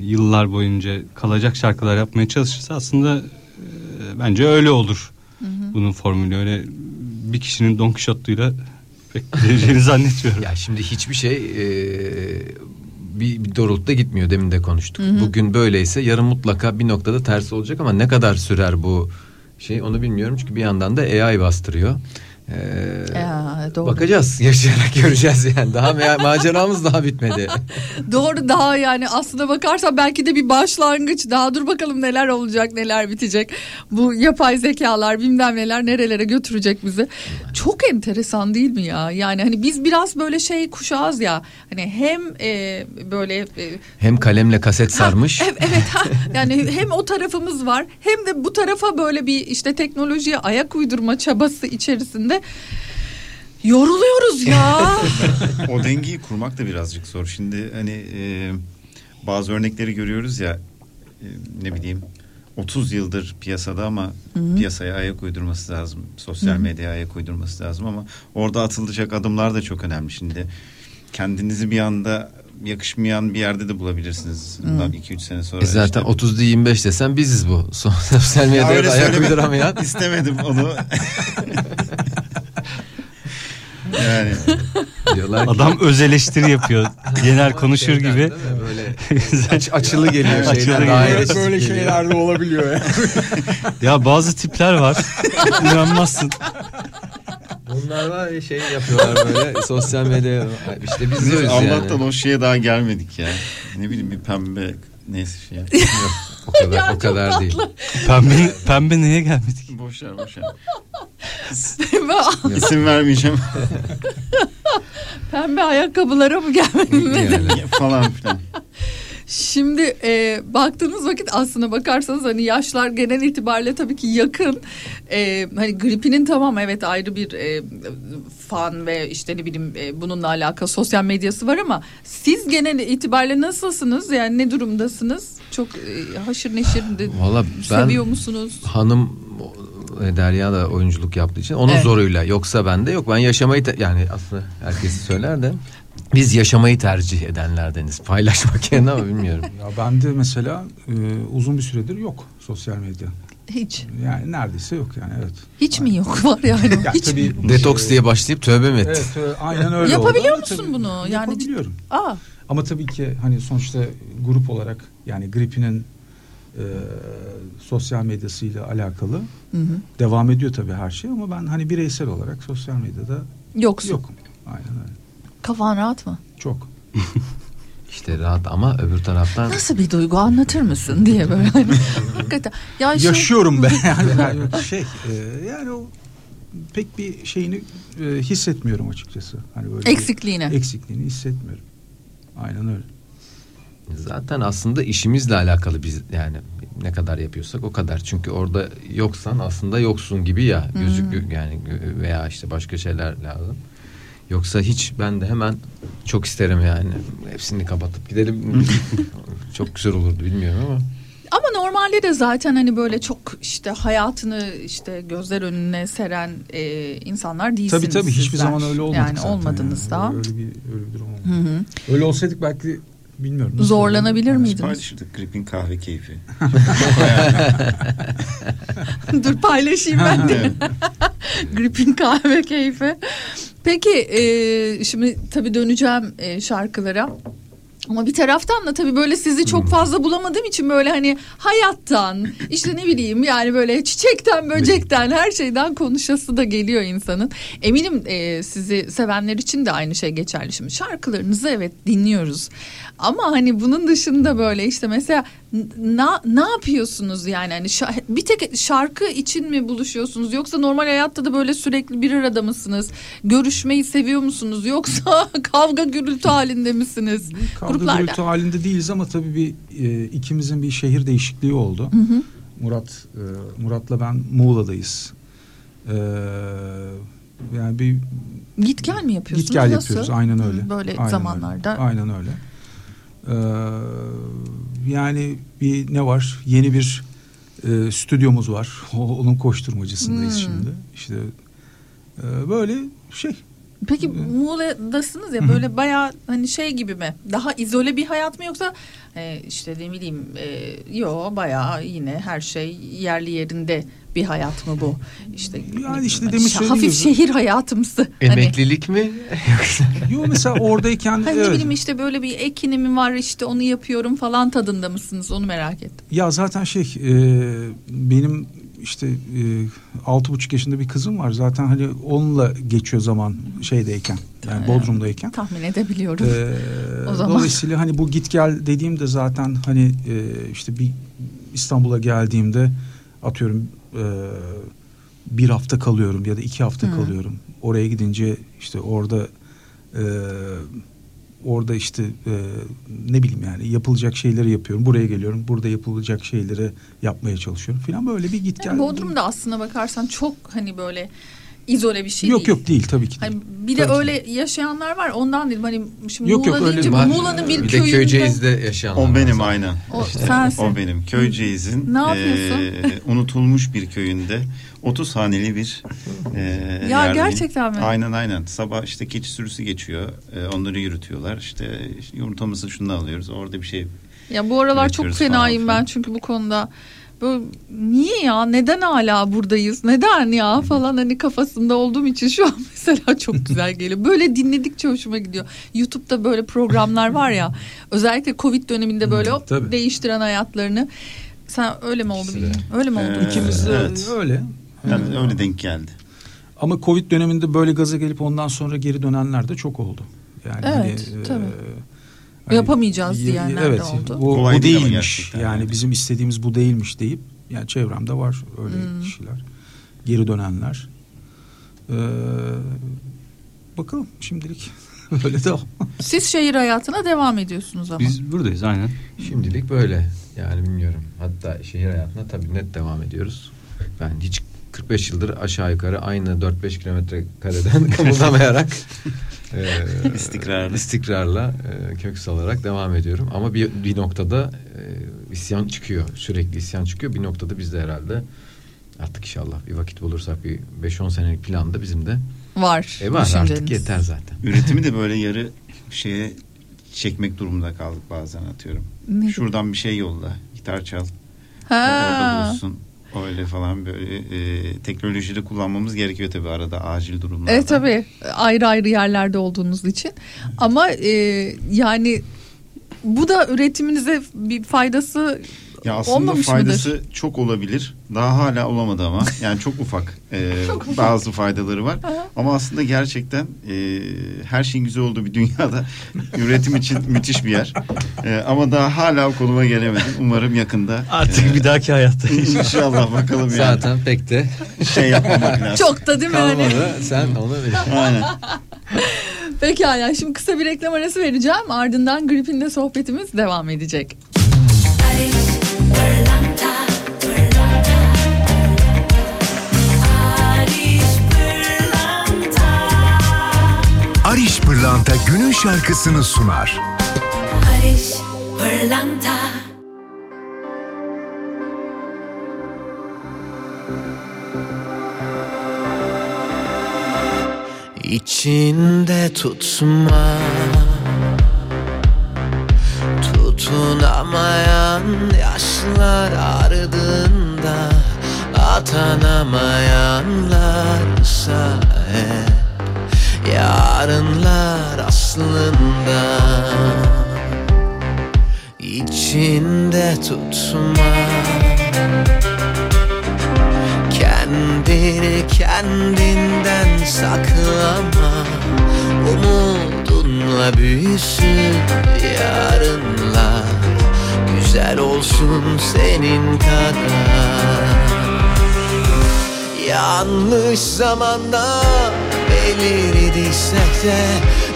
yıllar boyunca kalacak şarkılar yapmaya çalışırsa aslında e, bence öyle olur. Hı hı. Bunun formülü öyle bir kişinin Don Quixote'uyla pek geleceğini zannetmiyorum. Ya şimdi hiçbir şey e, bir, bir doğrultuda gitmiyor. Demin de konuştuk. Hı hı. Bugün böyleyse yarın mutlaka bir noktada tersi olacak ama ne kadar sürer bu şey onu bilmiyorum. Çünkü bir yandan da AI bastırıyor. Ee, Ya, doğru. bakacağız yaşayarak göreceğiz yani daha ma- maceramız daha bitmedi. Doğru daha yani aslına bakarsan belki de bir başlangıç. Daha dur bakalım neler olacak neler bitecek. Bu yapay zekalar bilmem neler nerelere götürecek bizi. Çok enteresan değil mi ya? Yani hani biz biraz böyle şey kuşağız ya. Hani hem e, böyle e, Hem kalemle kaset sarmış. Evet, evet ha. yani hem o tarafımız var hem de bu tarafa böyle bir işte teknolojiye ayak uydurma çabası içerisinde yoruluyoruz ya. o dengeyi kurmak da birazcık zor. Şimdi hani e, bazı örnekleri görüyoruz ya e, ne bileyim 30 yıldır piyasada ama Hı hı. piyasaya ayak uydurması lazım. Sosyal Hı hı. medyaya ayak uydurması lazım ama orada atılacak adımlar da çok önemli. Şimdi kendinizi bir anda yakışmayan bir yerde de bulabilirsiniz. Bundan 2-3 sene sonra. E zaten işte. 30'da 25 desem biziz bu. Sosyal Ya medyaya öyle da ayak uyduramayan. istemedim onu. yani Diyorlar ki- Adam öz eleştiri yapıyor. Genel konuşur Şeyden gibi. Böyle aç- açılı geliyor Açılı şeyden. geliyor. Böyle geliyor. şeyler de olabiliyor ya. Ya bazı tipler var. İnanmazsın. Bunlar var ya şey yapıyorlar böyle sosyal medya işte biz biz de Allah'tan yani. o şeye daha gelmedik ya. Ne bileyim bir pembe neyse şey. O kadar Ya o kadar değil. Pembe, pembe neye gelmedik? boş ver boş ver. Ve İsim vermeyeceğim Pembe ayakkabılara mı gelmedin? Yani. falan filan. Şimdi e, baktığınız vakit aslına bakarsanız hani yaşlar genel itibariyle tabii ki yakın. E, hani gripinin tamam evet ayrı bir e, fan ve işte ne bileyim e, bununla alakalı sosyal medyası var ama siz genel itibariyle nasılsınız? Yani ne durumdasınız? Çok e, haşır neşir de Valla ben seviyor musunuz? hanım e, Derya da oyunculuk yaptığı için onun Evet. zoruyla yoksa bende yok. Ben yaşamayı yani aslında herkesi söyler de biz yaşamayı tercih edenlerdeniz. Paylaşmak yerine ama bilmiyorum. Ya bende mesela e, uzun bir süredir yok sosyal medya. Hiç. Yani neredeyse yok yani evet. Hiç mi yok var yani? Ya Hiç tabii mi? Detoks diye başlayıp tövbe mi etti? Evet, aynen öyle Yapabiliyor oldu. musun Tabii, bunu? Yani- Yapabiliyorum. Aa, Ama tabii ki hani sonuçta grup olarak yani gripinin e, sosyal medyasıyla alakalı hı hı. devam ediyor tabii her şey ama ben hani bireysel olarak sosyal medyada Yoksun. yokum. Aynen öyle. Kafan rahat mı? Çok. İşte rahat ama öbür taraftan Nasıl bir duygu anlatır mısın diye böyle hani. Hakikaten. Ya şey- Yaşıyorum ben yani, şey e, yani o pek bir şeyini e, hissetmiyorum açıkçası. Hani böyle bir Eksikliğini. eksikliğini hissetmiyorum. Aynen öyle. zaten aslında işimizle alakalı biz yani ne kadar yapıyorsak o kadar. Çünkü orada yoksan aslında yoksun gibi ya gözük yani gö- veya işte başka şeyler lazım. Yoksa hiç ben de hemen çok isterim yani. Hepsini kapatıp gidelim. çok güzel olurdu bilmiyorum ama. Ama normalde de zaten hani böyle çok işte hayatını işte gözler önüne seren e, insanlar değilsiniz. Tabii tabii hiçbir sizler. zaman öyle olmadık Yani zaten olmadınız yani. daha. Öyle bir öyle bir durum olmadı. Hı hı. Öyle olsaydık belki bilmiyorum. nasıl Zorlanabilir olurdu? miydiniz? Paylaşırdık gripin kahve keyfi. Dur paylaşayım ben de. Gripin kahve keyfi. Peki e, şimdi tabii döneceğim e, şarkılara. Ama bir taraftan da tabii böyle sizi çok fazla bulamadığım için böyle hani hayattan işte ne bileyim yani böyle çiçekten böcekten her şeyden konuşası da geliyor insanın. Eminim e, sizi sevenler için de aynı şey geçerli. Şimdi şarkılarınızı evet dinliyoruz. Ama hani bunun dışında böyle işte mesela na, ne yapıyorsunuz yani hani şa- bir tek şarkı için mi buluşuyorsunuz yoksa normal hayatta da böyle sürekli bir arada mısınız? Görüşmeyi seviyor musunuz yoksa kavga gürültü halinde misiniz? Kavga Gruplarla. gürültü halinde değiliz ama tabii bir e, ikimizin bir şehir değişikliği oldu. Hı hı. Murat e, Murat'la ben Muğla'dayız. E, yani bir Git gel mi yapıyorsunuz? git gel Nasıl? yapıyoruz. Aynen öyle. Böyle Aynen zamanlarda. Öyle. Aynen öyle. E, yani bir ne var? Yeni bir e, stüdyomuz var. Onun koşturmacısındayız Hmm. şimdi. İşte Ee, böyle şey. Peki Muğla'dasınız ya böyle bayağı hani şey gibi mi? Daha izole bir hayat mı yoksa e, işte ne bileyim e, yo bayağı yine her şey yerli yerinde bir hayat mı bu? İşte Yani işte hani demin şa- hafif şehir hayatımsı. Hani, Emeklilik mi? Yo mesela oradayken hani ne evet. bileyim işte böyle bir ekinim var işte onu yapıyorum falan tadında mısınız onu merak ettim. Ya zaten şey e, benim işte e, altı buçuk yaşında bir kızım var. Zaten hani onunla geçiyor zaman şeydeyken yani Bodrum'dayken. Tahmin edebiliyorum. Ee, O zaman. Dolayısıyla hani bu git gel dediğimde zaten hani e, işte bir İstanbul'a geldiğimde atıyorum e, bir hafta kalıyorum ya da iki hafta Hı. kalıyorum. Oraya gidince işte orada e, orada işte e, ne bileyim yani yapılacak şeyleri yapıyorum. Buraya geliyorum. Burada yapılacak şeyleri yapmaya çalışıyorum filan böyle bir git gel. Yani Bodrum'da aslına bakarsan çok hani böyle izole bir şey yok değil. yok değil tabii ki. Hani bir de Tabii ki. öyle yaşayanlar var ondan değil. Hani şimdi Yok, yok, Muğla öyle deyince. Muğla'nın bir, Bir de köyünde. Köyceğiz'de yaşayanlar O benim var. aynen. O sensin. O benim. Köyceğiz'in Ne yapıyorsun? eee, unutulmuş bir köyünde 30 haneli bir eee Ya yerdeyim. gerçekten mi? Aynen aynen. Sabah işte keçi sürüsü geçiyor. Eee, onları yürütüyorlar. İşte, işte yumurtamızı şundan alıyoruz. Orada bir şey Ya bu aralar çok fenayım falan ben çünkü bu konuda. Böyle, niye ya neden hala buradayız neden ya falan hani kafasında olduğum için şu an mesela çok güzel geliyor. Böyle dinledikçe hoşuma gidiyor. YouTube'da böyle programlar var ya özellikle Covid döneminde böyle hop tabii. değiştiren hayatlarını. Sen öyle mi oldu. Öyle mi oldu? Ee, İkimiz de Evet. öyle. yani Ee, öyle denk geldi. Ama Covid döneminde böyle gaza gelip ondan sonra geri dönenler de çok oldu. Yani Evet, hani, tabii. Hani Yapamayacağız y- diyenler de evet, oldu. Bu, Kolay bu değilmiş. Yani, yani. bizim istediğimiz bu değilmiş deyip yani çevremde var öyle Hmm. kişiler. Geri dönenler. Ee, bakalım şimdilik öyle devam. Siz şehir hayatına devam ediyorsunuz ama. Biz buradayız aynen. Şimdilik böyle. Yani bilmiyorum. Hatta şehir hayatına tabii net devam ediyoruz. Ben hiç 45 yıldır aşağı yukarı aynı 4-5 kilometre kareden kımıldamayarak e, İstikrarlı. istikrarla e, kök salarak devam ediyorum. Ama bir, bir noktada e, isyan çıkıyor. Sürekli isyan çıkıyor. Bir noktada biz de herhalde artık inşallah bir vakit bulursak bir 5-10 senelik plan da bizim de Var. e, var artık yeter zaten. Üretimi de böyle yarı şeye çekmek durumunda kaldık bazen atıyorum. Ne? Şuradan bir şey yolla. Gitar çal. Orada Ha. bulursun. Öyle falan böyle e, teknolojide kullanmamız gerekiyor tabii arada acil durumlarda. Evet tabii ayrı ayrı yerlerde olduğunuz için ama e, yani bu da üretiminize bir faydası Ya aslında olmamış faydası mıdır? çok olabilir. Daha hala olamadı ama. Yani çok ufak e, bazı faydaları var. Ama aslında gerçekten e, her şeyin güzel olduğu bir dünyada üretim için müthiş bir yer. E, ama daha hala o konuma gelemedim. Umarım yakında. Artık bir dahaki hayatta. İnşallah bakalım yani. Zaten pek de Şey yapmamak lazım. Çok da değil mi? Hani? kalmadı. Sen onu bil. Aynen. Pekala şimdi kısa bir reklam arası vereceğim ardından gripinde sohbetimiz devam edecek. Paris, Ariş Pırlanta günün şarkısını sunar. Paris, pırlanta. İçinde tutma Tutunamayan yaşlar ardında Atanamayanlarsa hep Yarınlar aslında İçinde tutma Kendini kendinden saklama Umudunla büyüsün yarınlar Güzel olsun senin kadar. Yanlış zamanda belirdiysek de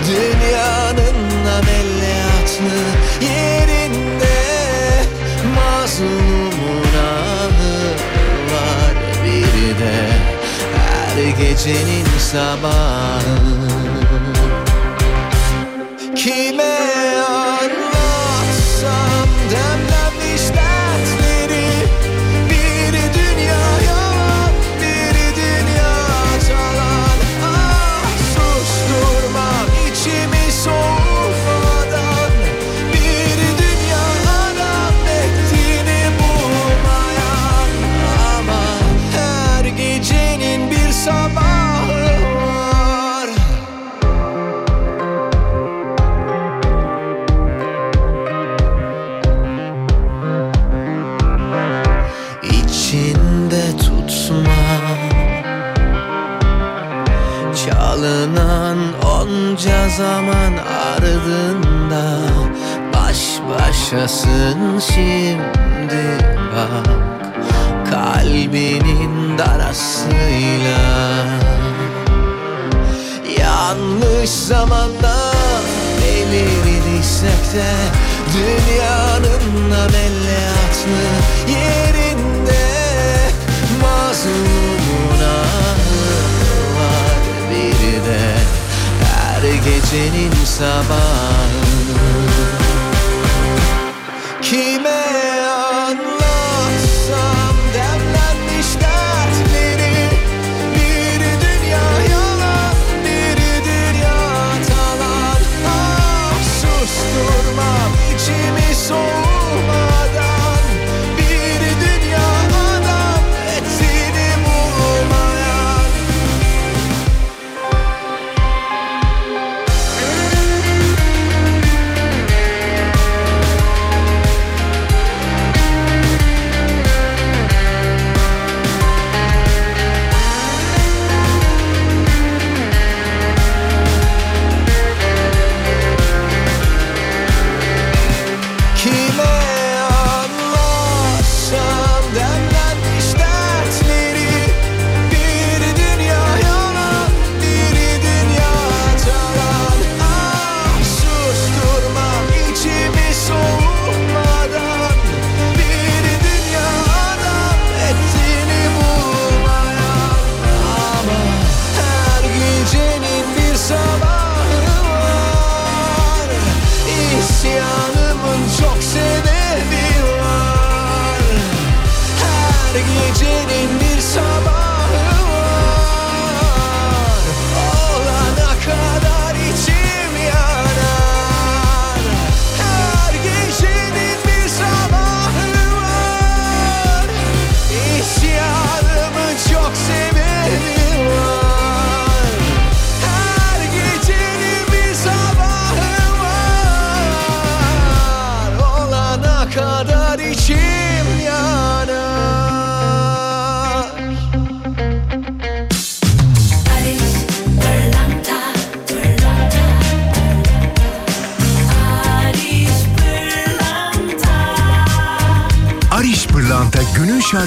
Dünyanın ameliyatlı yerinde. Mazlumun ahı var bir de Her gecenin sabahı zaman ardında Baş başasın şimdi bak. Kalbinin darasıyla Yanlış zamanda belirdiysek de Dünyanın ameliyatlı yerinde Mazlumun gecenin sabahı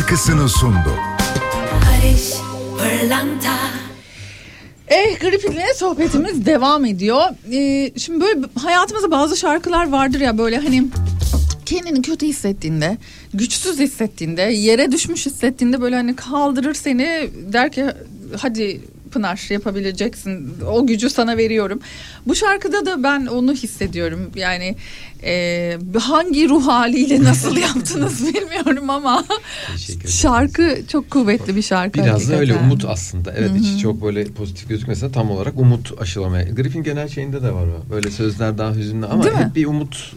günün şarkısını sundu. Barış pırlanta Eh Gripin'le sohbetimiz devam ediyor. Ee, şimdi böyle hayatımızda bazı şarkılar vardır ya böyle hani kendini kötü hissettiğinde, güçsüz hissettiğinde, yere düşmüş hissettiğinde böyle hani kaldırır seni der ki hadi Pınar yapabileceksin o gücü sana veriyorum. Bu şarkıda da ben onu hissediyorum yani e, hangi ruh haliyle nasıl yaptınız bilmiyorum ama şarkı çok kuvvetli bir şarkı. Biraz da öyle hakikaten. umut aslında. Evet içi çok böyle pozitif gözükmese tam olarak umut aşılamaya. Griffin genel şeyinde de var o. Böyle sözler daha hüzünlü ama hep bir umut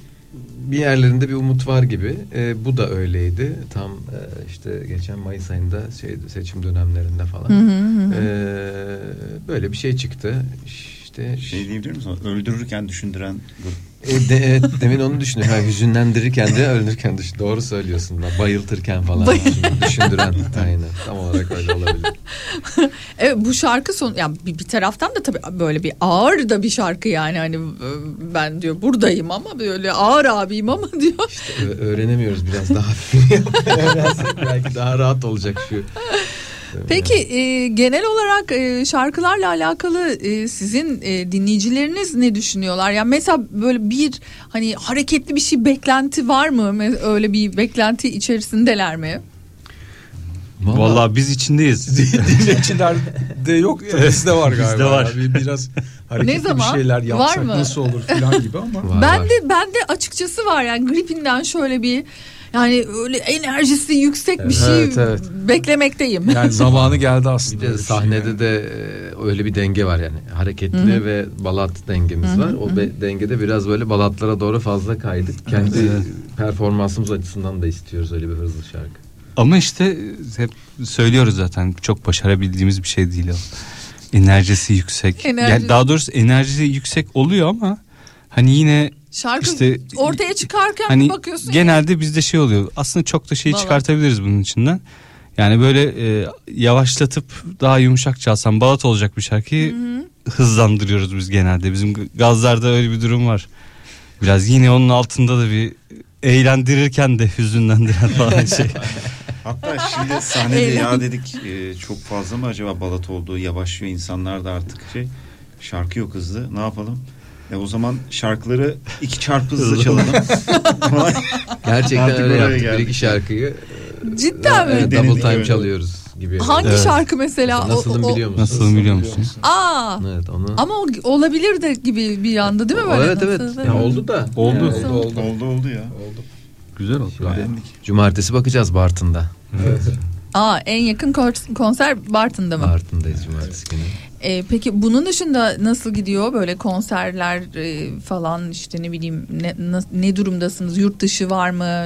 bir yerlerinde bir umut var gibi. Ee, bu da öyleydi. Tam e, işte geçen Mayıs ayında şey, seçim dönemlerinde falan. Hı hı hı. Ee, böyle bir şey çıktı. İşte Şey diyebilir misin? Öldürürken düşündüren grup. E, de, evet, demin onu düşünüyorum. Ha, hüzünlendirirken de öldürürken düşün. Doğru söylüyorsun. Bak, Bayıltırken falan. Bay- düşündüren. Aynen. Tam olarak öyle olabilir. Evet bu şarkı son yani bir, bir taraftan da tabii böyle bir ağır da bir şarkı yani hani e, ben diyor buradayım ama böyle ağır abiyim ama diyor. Ö- öğrenemiyoruz biraz daha hafif. Öğrensek belki daha rahat olacak şu. Peki e, genel olarak e, şarkılarla alakalı e, sizin e, dinleyicileriniz ne düşünüyorlar? Yani mesela böyle bir hani hareketli bir şey beklenti var mı? Öyle bir beklenti içerisindeler mi? Vallahi biz içindeyiz. Dinleyicilerde yok da bizde var galiba. Bizde var. Ya. Bir- Biraz hareketli Ne zaman? bir şeyler yapsak Var mı? nasıl olur falan gibi ama. Var, ben var. de ben de açıkçası var yani gripinden şöyle bir yani öyle enerjisi yüksek bir şey Evet, evet. beklemekteyim. Yani zamanı geldi aslında. de bir şey sahnede de e, öyle bir denge var yani. Hareketli ve balat dengemiz var. O be- dengede biraz böyle balatlara doğru fazla kaydık. Kendi performansımız açısından da istiyoruz öyle bir hızlı şarkı. Ama işte hep söylüyoruz zaten çok başarabildiğimiz bir şey değil o. Enerjisi yüksek. Enerji- Yani daha doğrusu enerjisi yüksek oluyor ama hani yine Şarkı İşte- ortaya çıkarken hani bir bakıyorsun genelde bizde şey oluyor. Aslında çok da şey Balat. çıkartabiliriz bunun içinden. Yani böyle e, yavaşlatıp daha yumuşak çalsam balat olacak bir şarkıyı hızlandırıyoruz biz genelde. Bizim gazlarda öyle bir durum var. Biraz yine onun altında da bir eğlendirirken de hüzünlendiren falan şey. Hatta şimdi sahnede ya dedik e, çok fazla mı acaba balat oldu yavaşlıyor insanlar da artık şey şarkı yok hızlı ne yapalım? E o zaman şarkıları iki çarpı hızlı çalalım. Gerçekten Artık öyle yaptık. Bir iki şarkıyı Cidden mi? evet, Denedik double time öyle. çalıyoruz gibi. Hangi Evet. şarkı mesela? O- Nasılım o- o- biliyor musun? Nasıl biliyor musun? Aa. Evet onu. Ama o olabilir de gibi bir anda değil mi böyle? evet evet. Nasıl- Ya oldu da. Oldu. Yani oldu oldu. oldu oldu ya. Güzel oldu. Cumartesi bakacağız Bartın'da. Aa en yakın kon- konser Bartın'da mı? Bartın'dayız cumartesi günü. Ee, peki bunun dışında nasıl gidiyor böyle konserler e, falan işte ne bileyim ne, ne durumdasınız? Yurt dışı var mı?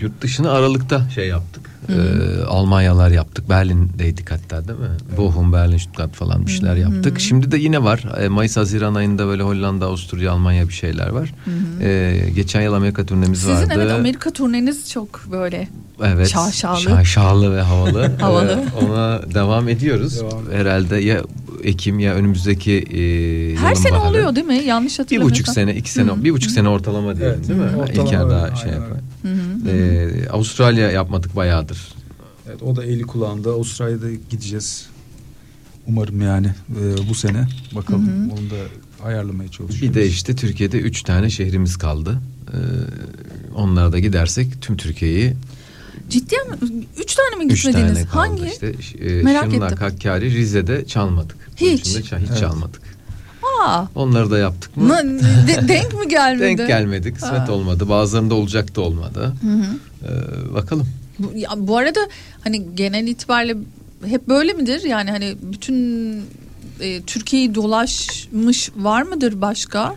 Yurt dışını Aralık'ta şey yaptık. Hı hı. Ee, Almanyalar yaptık. Berlin'deydik hatta değil mi? Bochum, Berlin, Stuttgart falan bir şeyler Hı hı. yaptık. Şimdi de yine var. Ee, Mayıs Haziran ayında böyle Hollanda, Avusturya, Almanya bir şeyler var. Hı hı. Ee, geçen yıl Amerika turnemiz Sizin vardı. evet Amerika turneniz çok böyle Evet. şaşalı. Şaşalı ve havalı. Havalı. Ee, ona devam ediyoruz. Herhalde ya Ekim ya önümüzdeki e, Her sene baharı. oluyor değil mi? Yanlış Bir hatırlamıyorsam. buçuk sene, iki sene, Hı. bir buçuk sene ortalama diyelim Evet, değil mi? hı, ortalama İlker daha şey aynen yapar. Hı hı. Ee, Avustralya yapmadık bayağıdır. Evet, o da eli kulağında. Avustralya'da gideceğiz. Umarım yani e, bu sene. Bakalım Hı hı. onu da ayarlamaya çalışıyoruz. Bir de işte Türkiye'de üç tane şehrimiz kaldı. Ee, onlara da gidersek tüm Türkiye'yi Ciddi mi? Üç tane mi üç gitmediniz? tane kaldı. Hangi? İşte, e, Merak Şırnak, ettim. Hakkari, Rize'de çalmadık. Hiç. içinde ça- hiç Evet. çalmadık. Aa, Onları da yaptık mı? na- de- denk mi gelmedi? Denk gelmedik. Kısmet Ha. olmadı. Bazılarında olacak da olmadı. Hı hı. Ee, bakalım. Bu, ya, bu arada hani genel itibariyle hep böyle midir? Yani hani bütün e, Türkiye'yi dolaşmış var mıdır başka?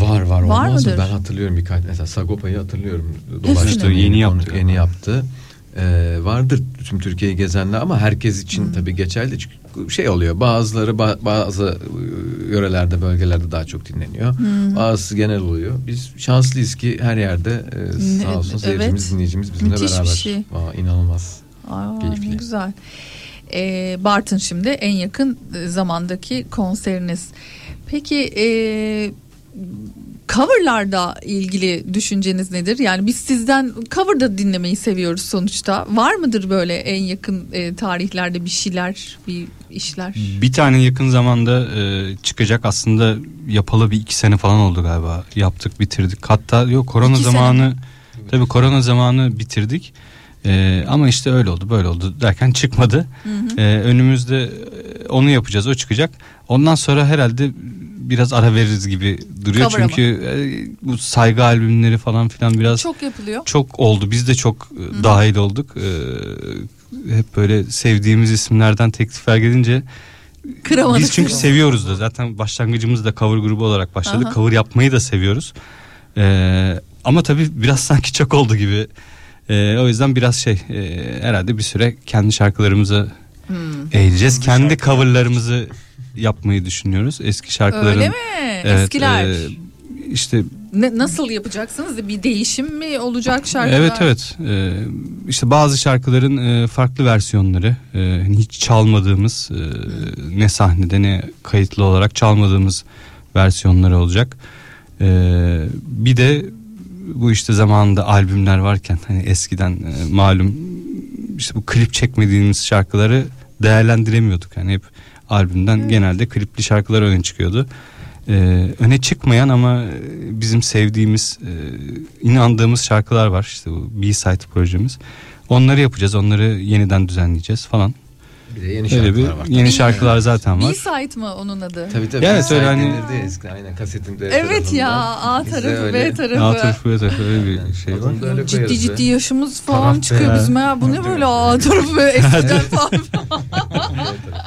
Var var Var olmaz mı? mıdır? Ben hatırlıyorum birkaç mesela Sagopa'yı hatırlıyorum. Dolaştı? Yeni yaptı Yeni yaptı. Ee, vardır tüm Türkiye'yi gezenler ama herkes için tabii geçerli çünkü şey oluyor bazıları ba- bazı e, yörelerde bölgelerde daha çok dinleniyor. Hı. Bazısı genel oluyor. Biz şanslıyız ki her yerde e, sağ olsun evet. seyircimiz dinleyicimiz bizimle Müthiş bir beraber. şey. Aa, inanılmaz. Aa, Keyifli. ne güzel. Ee, Bartın şimdi en yakın e, zamandaki konseriniz. Peki e, coverlarda ilgili düşünceniz nedir? Yani biz sizden cover da dinlemeyi seviyoruz sonuçta. Var mıdır böyle en yakın e, tarihlerde bir şeyler, bir işler? Bir tane yakın zamanda e, çıkacak aslında yapalı bir iki sene falan oldu galiba. Yaptık bitirdik. Hatta yok korona İki sene zamanı mi? tabii korona zamanı bitirdik. E, ama işte öyle oldu böyle oldu derken çıkmadı. Hı hı. E, önümüzde onu yapacağız o çıkacak. Ondan sonra herhalde biraz ara veririz gibi duruyor. Cover ama. Çünkü e, bu saygı albümleri falan filan biraz Çok yapılıyor. çok oldu. Biz de çok e, Hı. dahil olduk. E, hep böyle sevdiğimiz isimlerden teklifler gelince Kıramadık. biz çünkü seviyoruz da zaten başlangıcımız da cover grubu olarak başladık. Aha. Cover yapmayı da seviyoruz. E, ama tabii biraz sanki çok oldu gibi. E, o yüzden biraz şey e, herhalde bir süre kendi şarkılarımızı Hmm. eğileceğiz. Kendi coverlarımızı yapmayı düşünüyoruz. Eski şarkıların. Öyle mi? Evet, Eskiler. e, işte Ne, nasıl yapacaksınız? Bir değişim mi olacak şarkılar? Evet evet Ee, işte bazı şarkıların e, farklı versiyonları e, hani hiç çalmadığımız e, ne sahnede ne kayıtlı olarak çalmadığımız versiyonları olacak. Ee, bir de bu işte zamanında albümler varken hani eskiden e, malum işte bu klip çekmediğimiz şarkıları değerlendiremiyorduk. Hani hep albümden genelde klipli şarkılar öne çıkıyordu. Ee, öne çıkmayan ama e, bizim sevdiğimiz, e, inandığımız şarkılar var. İşte bu B-Side projemiz. Onları yapacağız, onları yeniden düzenleyeceğiz falan. Bir de yeni Öyle şarkılar bir var. yeni şarkılar zaten var. B-side mı onun adı? Tabii tabii. Evet, öyle hani- eskiden aynen kasetin B Evet ya. A de tarafı öyle- B tarafı. A tarafı B tarafı öyle bir şey var. Öyle Ciddi koyarız ciddi yaşımız falan Taraf çıkıyor bizim ya. Bu ne böyle A tarafı böyle eskiden falan.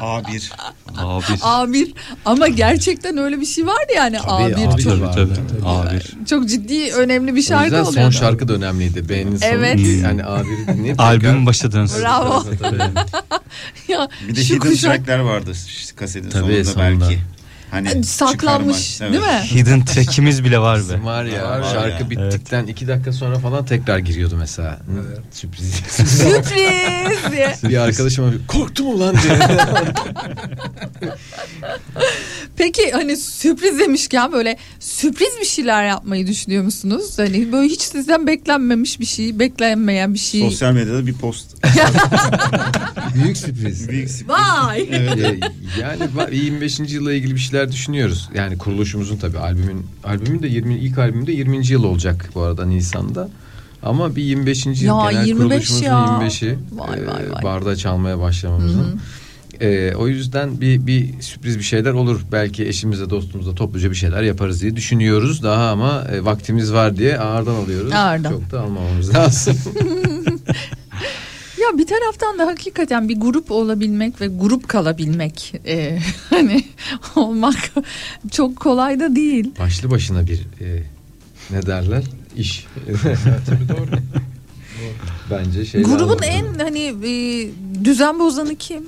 A1. A1. A1 ama gerçekten öyle bir şey vardı yani Tabii, A1 A1 çok Tabii tabii. A1. çok ciddi önemli bir O şarkı yüzden oluyor. son şarkı da önemliydi. Beğenin sonu. Evet. Yani A1'i dinleyip Albüm başa dönsün. Bravo. Ya, Bir de şu hidden kuşak trackler vardı kasetin Tabii, sonunda, sonunda. belki. Hani Saklanmış, çıkarmak, değil mi? Hidden track'imiz bile var be. Var ya Var şarkı ya. bittikten iki dakika sonra falan tekrar giriyordu mesela. Sürpriz. Sürpriz diye. bir arkadaşıma korktum ulan diye. Peki hani sürpriz demişken böyle sürpriz bir şeyler yapmayı düşünüyor musunuz? Hani böyle hiç sizden beklenmemiş bir şey, beklenmeyen bir şey. Sosyal medyada bir post. Büyük sürpriz. Büyük sürpriz. Vay. Ee, yani ba- 25. yılla ilgili bir şeyler düşünüyoruz. Yani kuruluşumuzun tabii albümün albümün de 20 ilk albümde 20. yıl olacak bu arada Nisan'da. Ama bir 25. yıl Ya, genel 25 kuruluşumuzun ya. 25'i Vay, e, vay, vay. barda çalmaya başlamamızın. E, o yüzden bir bir sürpriz bir şeyler olur. Belki eşimizle dostumuzla topluca bir şeyler yaparız diye düşünüyoruz. Daha ama e, vaktimiz var diye ağırdan alıyoruz. Ağırdan. Çok da almamamız lazım. Ya bir taraftan da hakikaten bir grup olabilmek ve grup kalabilmek e, hani olmak çok kolay da değil. Başlı başına bir e, ne derler iş. Tabii doğru. Bence şey Grubun en hani e, düzen bozanı kim?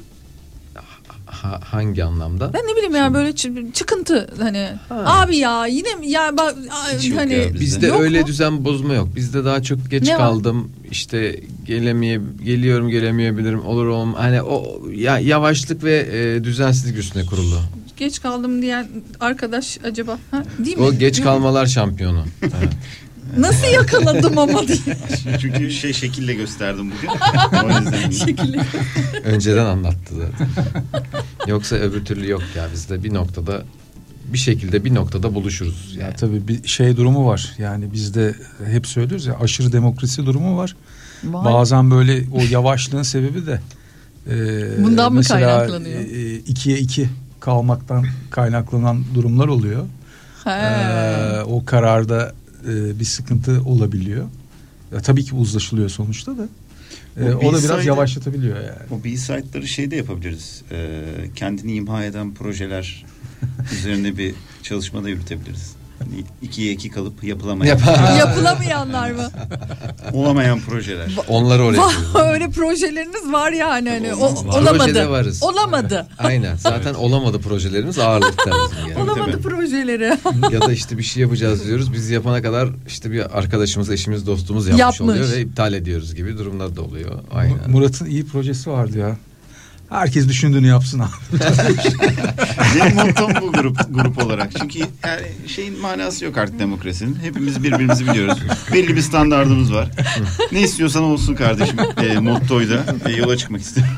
Ha- hangi anlamda? Ben ne bileyim ya böyle çı- çıkıntı hani abi ya yine mi ya bak Hiç hani ya bizde. Bizde öyle mu? düzen bozma yok. Bizde daha çok geç Ne var? kaldım. İşte gelemeye geliyorum gelemeyebilirim olur olm hani o ya yavaşlık ve e, düzensizlik üstüne kurulu. geç kaldım diyen arkadaş acaba ha? değil mi? O geç kalmalar şampiyonu. Evet. Nasıl yakaladım ama diye. Çünkü şey şekille gösterdim bugün. O yüzden. Şekilli. Önceden anlattı zaten. Yoksa öbür türlü yok ya bizde bir noktada bir şekilde bir noktada buluşuruz. Yani. Ya tabii bir şey durumu var. Yani bizde hep söylüyoruz ya aşırı demokrasi durumu var. Vay. Bazen böyle o yavaşlığın sebebi de e, Bundan mı mesela, kaynaklanıyor? e, ikiye iki kalmaktan kaynaklanan durumlar oluyor. He. Ee, o kararda e, bir sıkıntı olabiliyor. Ya, tabii ki uzlaşılıyor sonuçta da. Ee, O o da biraz yavaşlatabiliyor yani. O B-side'ları şey de yapabiliriz. Ee, kendini imha eden projeler üzerine bir çalışma da yürütebiliriz. Hani ikiye iki kalıp yapılamayan, Yapılamayanlar mı? olamayan projeler. Onları oraya koyuyoruz. öyle projeleriniz var yani hani o, Var. Projede olamadı. varız. Olamadı. Aynen. Zaten olamadı projelerimiz ağırlıkta bizim yani. Olamadı projeleri. ya da işte bir şey yapacağız diyoruz. Biz yapana kadar işte bir arkadaşımız, eşimiz, dostumuz yapmış, Yapmış. oluyor ve iptal ediyoruz gibi durumlar da oluyor. Aynen. Murat'ın iyi projesi vardı ya. Herkes düşündüğünü yapsın abi. Benim mottom bu grup grup olarak. Çünkü yani şeyin manası yok artık demokrasinin. Hepimiz birbirimizi biliyoruz. Belli bir standardımız var. ne istiyorsan olsun kardeşim. E, mottoyla e, yola çıkmak istiyorum.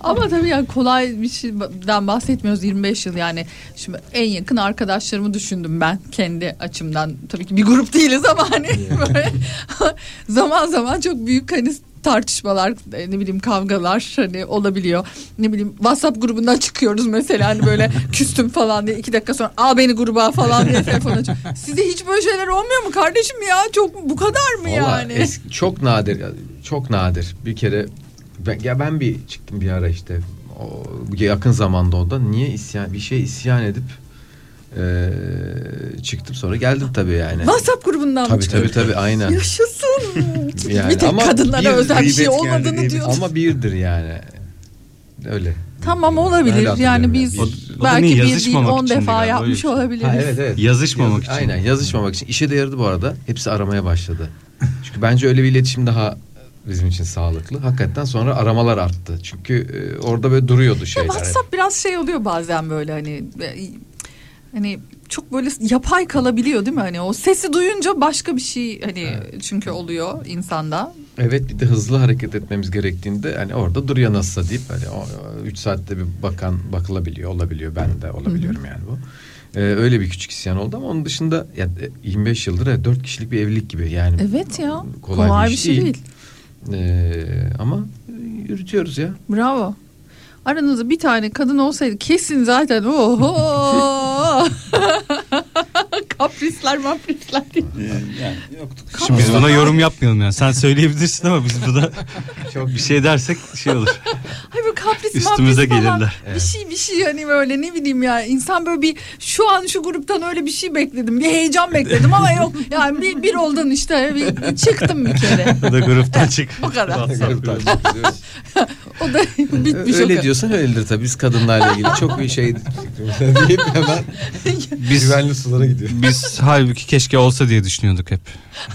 Ama tabii yani kolay bir şeyden bahsetmiyoruz 25 yıl yani. Şimdi en yakın arkadaşlarımı düşündüm ben kendi açımdan. Tabii ki bir grup değiliz ama hani böyle zaman zaman çok büyük hani tartışmalar e, ne bileyim kavgalar hani olabiliyor. Ne bileyim WhatsApp grubundan çıkıyoruz mesela hani böyle küstüm falan diye iki dakika sonra al beni gruba falan diye telefon açıyor. Sizde hiç böyle şeyler olmuyor mu kardeşim ya? Çok bu kadar mı Valla yani? eski- çok nadir çok nadir bir kere ben, ya ben bir çıktım bir ara işte o, yakın zamanda o da niye isyan bir şey isyan edip eee, çıktım sonra geldim tabii yani. WhatsApp grubundan mı Tabii çıkıyor? tabii tabii aynen. Yaşasın. Yani bir tek ama kadınlara bir özel bir şey olmadığını diye bir- diyor. Ama birdir yani. Öyle. Tamam olabilir. Yani biz Bir- O- belki bir değil on defa galiba, yapmış öyle bir şey. olabiliriz. Ha, evet evet. Yazışmamak için. Aynen yazışmamak için. İşe de yaradı bu arada. Hepsi aramaya başladı. Çünkü bence öyle bir iletişim daha bizim için sağlıklı. Hakikaten sonra aramalar arttı. Çünkü e, orada böyle duruyordu Ya şeyler. WhatsApp biraz şey oluyor bazen böyle hani e, hani çok böyle yapay kalabiliyor değil mi? Hani o sesi duyunca başka bir şey hani çünkü oluyor insanda. Evet bir de hızlı hareket etmemiz gerektiğinde hani orada duruyor nasılsa deyip hani 3 saatte bir bakan bakılabiliyor olabiliyor ben de olabiliyorum yani bu. Ee, öyle bir küçük isyan oldu ama onun dışında ya, e, 25 yıldır evet, 4 kişilik bir evlilik gibi yani. Evet ya. Kolay Kolay, bir bir şey değil. değil. Ee, ama yürütüyoruz ya. Bravo. Aranızda bir tane kadın olsaydı kesin zaten oho. kaprisler maprisler. E, yani yoktuk. Şimdi biz buna yorum yapmayalım yani. Sen söyleyebilirsin ama biz burada çok bir şey dersek şey olur. Hayır böyle kapris Üstümüze mapris falan. gelirler. Bir şey bir şey hani böyle ne bileyim ya insan böyle bir şu an şu gruptan öyle bir şey bekledim. Bir heyecan bekledim ama yok. Yani bir, bir oldun işte bir, çıktım bir kere. O da gruptan çık. O kadar. Gruptan çıkıyoruz. O da bitmiş o Öyle kadar. diyorsan öyledir tabii. Biz kadınlarla ilgili çok bir şey deyip hemen Biz, güvenli sulara gidiyor. biz halbuki keşke olsa diye düşünüyorduk hep.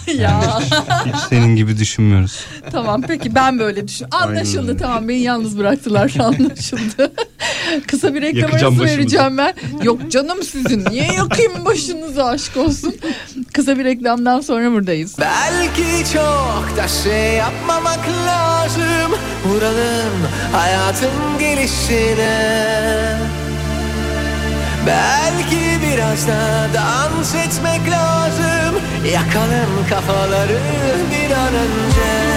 ya Hiç senin gibi düşünmüyoruz. tamam peki ben böyle düşün. Anlaşıldı tamam beni yalnız bıraktılar anlaşıldı. Kısa bir reklam Yakacağım arası başımızı. vereceğim ben. Yok canım sizin niye yakayım başınızı aşk olsun. Kısa bir reklamdan sonra buradayız. Belki çok da şey yapmamak lazım Vuralım hayatın gelişine Belki biraz da dans etmek lazım. Yakalım kafaları bir an önce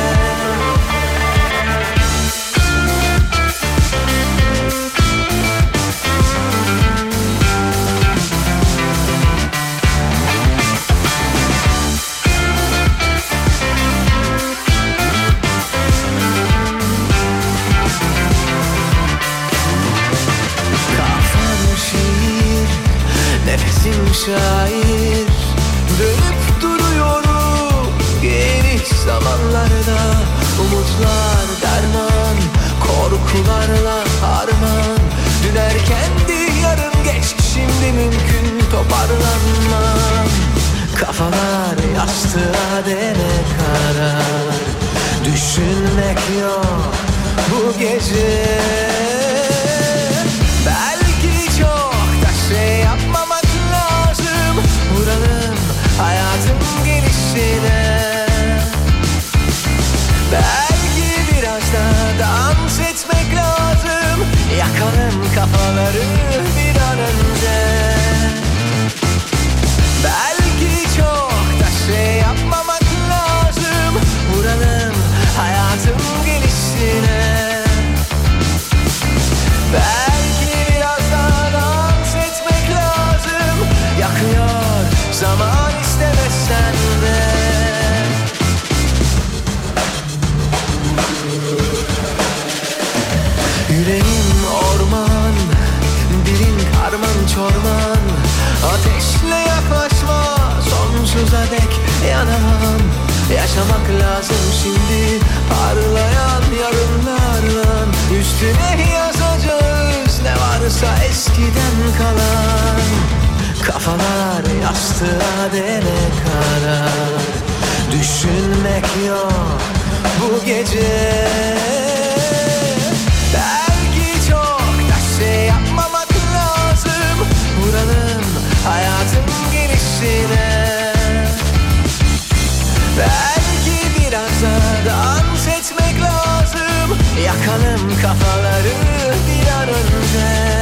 şair. Dönüp duruyorum geniş zamanlarda. Umutlar derman, korkularla harman. Dün erkendi yarın geç şimdi mümkün toparlanmam. Kafalar yastığa dene karar. Düşünmek yok bu gece Yakalım kafaları bir an önce Yaşamak lazım şimdi. Parlayan yarınlarla Üstüne yazacağız. Ne varsa eskiden kalan. Kafalar yastığa dene kadar. Düşünmek yok bu gece. Belki çok da şey yapmamak lazım. Vuralım hayatın gelişine Yakalım kafaları bir an önce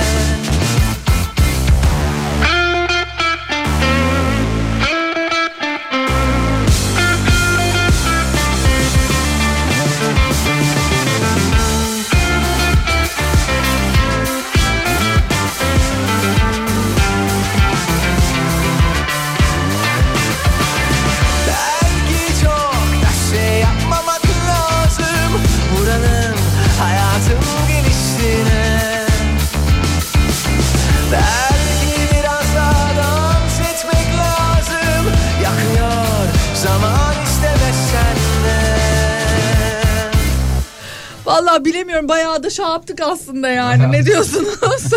yaptık aslında yani ne diyorsunuz?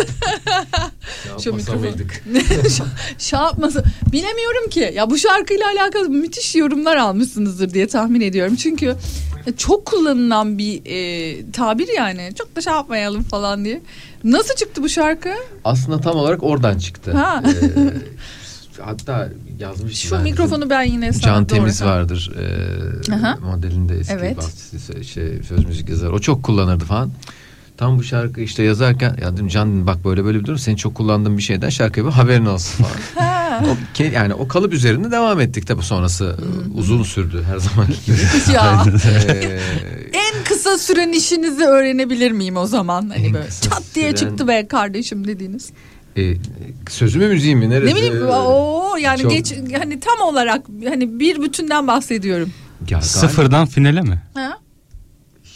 Şu şey yapması bilemiyorum ki ya bu şarkıyla alakalı müthiş yorumlar almışsınızdır diye tahmin ediyorum çünkü çok kullanılan bir e, tabir yani çok da şey yapmayalım falan diye. Nasıl çıktı bu şarkı? Aslında tam olarak oradan çıktı. Ha. Ee, hatta yazmıştım. Şu ben. mikrofonu ben yine sana Can doğru- Temiz vardır. Ee, Aha. modelinde eski Evet. basçısı, şey, söz müzik yazar. O çok kullanırdı falan. Tam bu şarkı işte yazarken ya dedim Can bak böyle böyle bir durum senin çok kullandığın bir şeyden şarkıya bir haberin olsun falan. O, ke- yani o kalıp üzerinde devam ettik tabii sonrası uzun sürdü her zaman gibi. Ya. Ee, En kısa süren işinizi öğrenebilir miyim o zaman? Hani En böyle çat diye süren- çıktı be kardeşim dediğiniz. e, sözü mü müziği mi? Neresi? Ne bileyim o yani Çok- geç hani tam olarak hani bir bütünden bahsediyorum. Ya, Sıfırdan finale mi? Ha?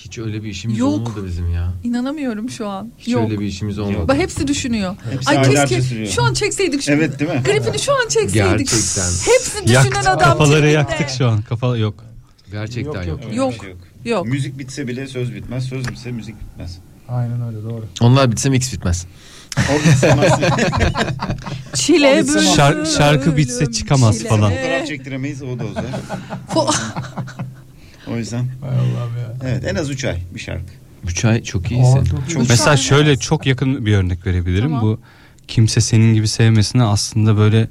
Hiç öyle bir işimiz Yok. olmadı bizim ya. İnanamıyorum şu an. Hiç Yok. öyle bir işimiz olmadı. Bak hepsi düşünüyor. Hepsi Ay keşke sürüyor. şu an çekseydik şunu. Evet, değil mi? Gripini şu an çekseydik. Gerçekten. Hepsi düşünen Yaktık adam. kafaları tipinde. yaktık şu an. Kafa yok. Gerçekten yok. bir Yok. şey yok. Yok. Müzik bitse bile söz bitmez. Söz bitse müzik bitmez. Aynen öyle doğru. Onlar bitse mix bitmez. O? Çile bölüm. Şar- şarkı bitse çıkamaz Çile. falan. Fotoğraf çektiremeyiz o da uzar. Fo- O yüzden Hay Allah'ım ya. evet en az 3 ay bir şarkı. Üç ay çok iyisin. Aa, çok iyi. Üç Mesela şöyle çok yakın bir örnek verebilirim. Tamam. Bu kimse senin gibi sevmesine aslında böyle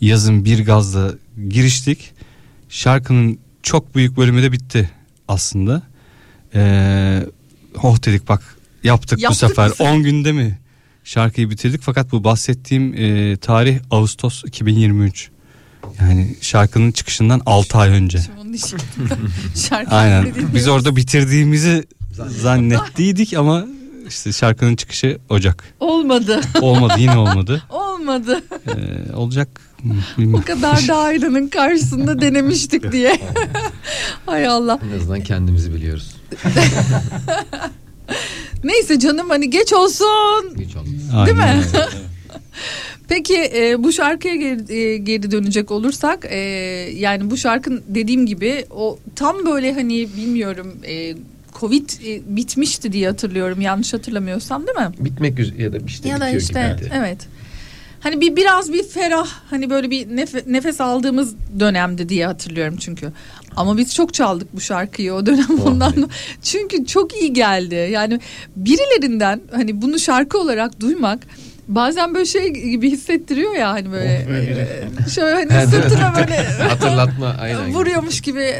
yazın bir gazla giriştik. Şarkının çok büyük bölümü de bitti aslında. Ee, oh dedik bak yaptık, Yaptık bu sefer bu sefer. 10 günde mi şarkıyı bitirdik fakat bu bahsettiğim e, tarih Ağustos 2023. Yani şarkının çıkışından 6 ay önce. Şimdi onun için şarkı Aynen. Biz orada bitirdiğimizi zannettiydik ama işte şarkının çıkışı Ocak. Olmadı. Olmadı yine olmadı. Olmadı. Ee, olacak mı O bilmiyorum. kadar da aynanın karşısında denemiştik diye. Hay Allah. En azından kendimizi biliyoruz. Neyse canım hani geç olsun. Hiç olmaz. Değil Aynen mi? Peki e, bu şarkıya geri, e, geri dönecek olursak e, yani bu şarkın dediğim gibi o tam böyle hani bilmiyorum e, Covid e, bitmişti diye hatırlıyorum yanlış hatırlamıyorsam değil mi? Bitmek üzere ya da işte ya da işte gibiydi. evet. Hani bir biraz bir ferah hani böyle bir nef- nefes aldığımız dönemdi diye hatırlıyorum çünkü. Ama biz çok çaldık bu şarkıyı o dönem Oh ondan. be. Çünkü çok iyi geldi. Yani birilerinden hani bunu şarkı olarak duymak bazen böyle şey gibi hissettiriyor ya hani böyle Oh e, şöyle hani mi? sırtına böyle Hatırlatma aynen. vuruyormuş gibi.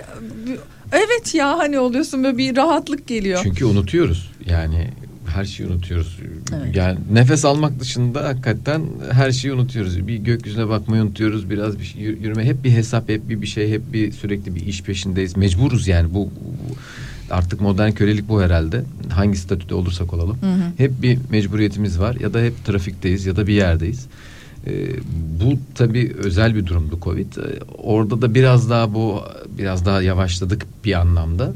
Evet ya hani oluyorsun böyle bir rahatlık geliyor. Çünkü unutuyoruz. Yani her şeyi unutuyoruz. Evet. Yani nefes almak dışında hakikaten her şeyi unutuyoruz. Bir gökyüzüne bakmayı unutuyoruz. Biraz bir şey, yür- yürüme hep bir hesap, hep bir bir şey, hep bir sürekli bir iş peşindeyiz. Mecburuz yani bu, bu- artık modern kölelik bu herhalde. Hangi statüde olursak olalım. Hep bir mecburiyetimiz var ya da hep trafikteyiz ya da bir yerdeyiz. Ee, bu tabii özel bir durumdu Covid. Ee, orada da biraz daha bu biraz daha yavaşladık bir anlamda.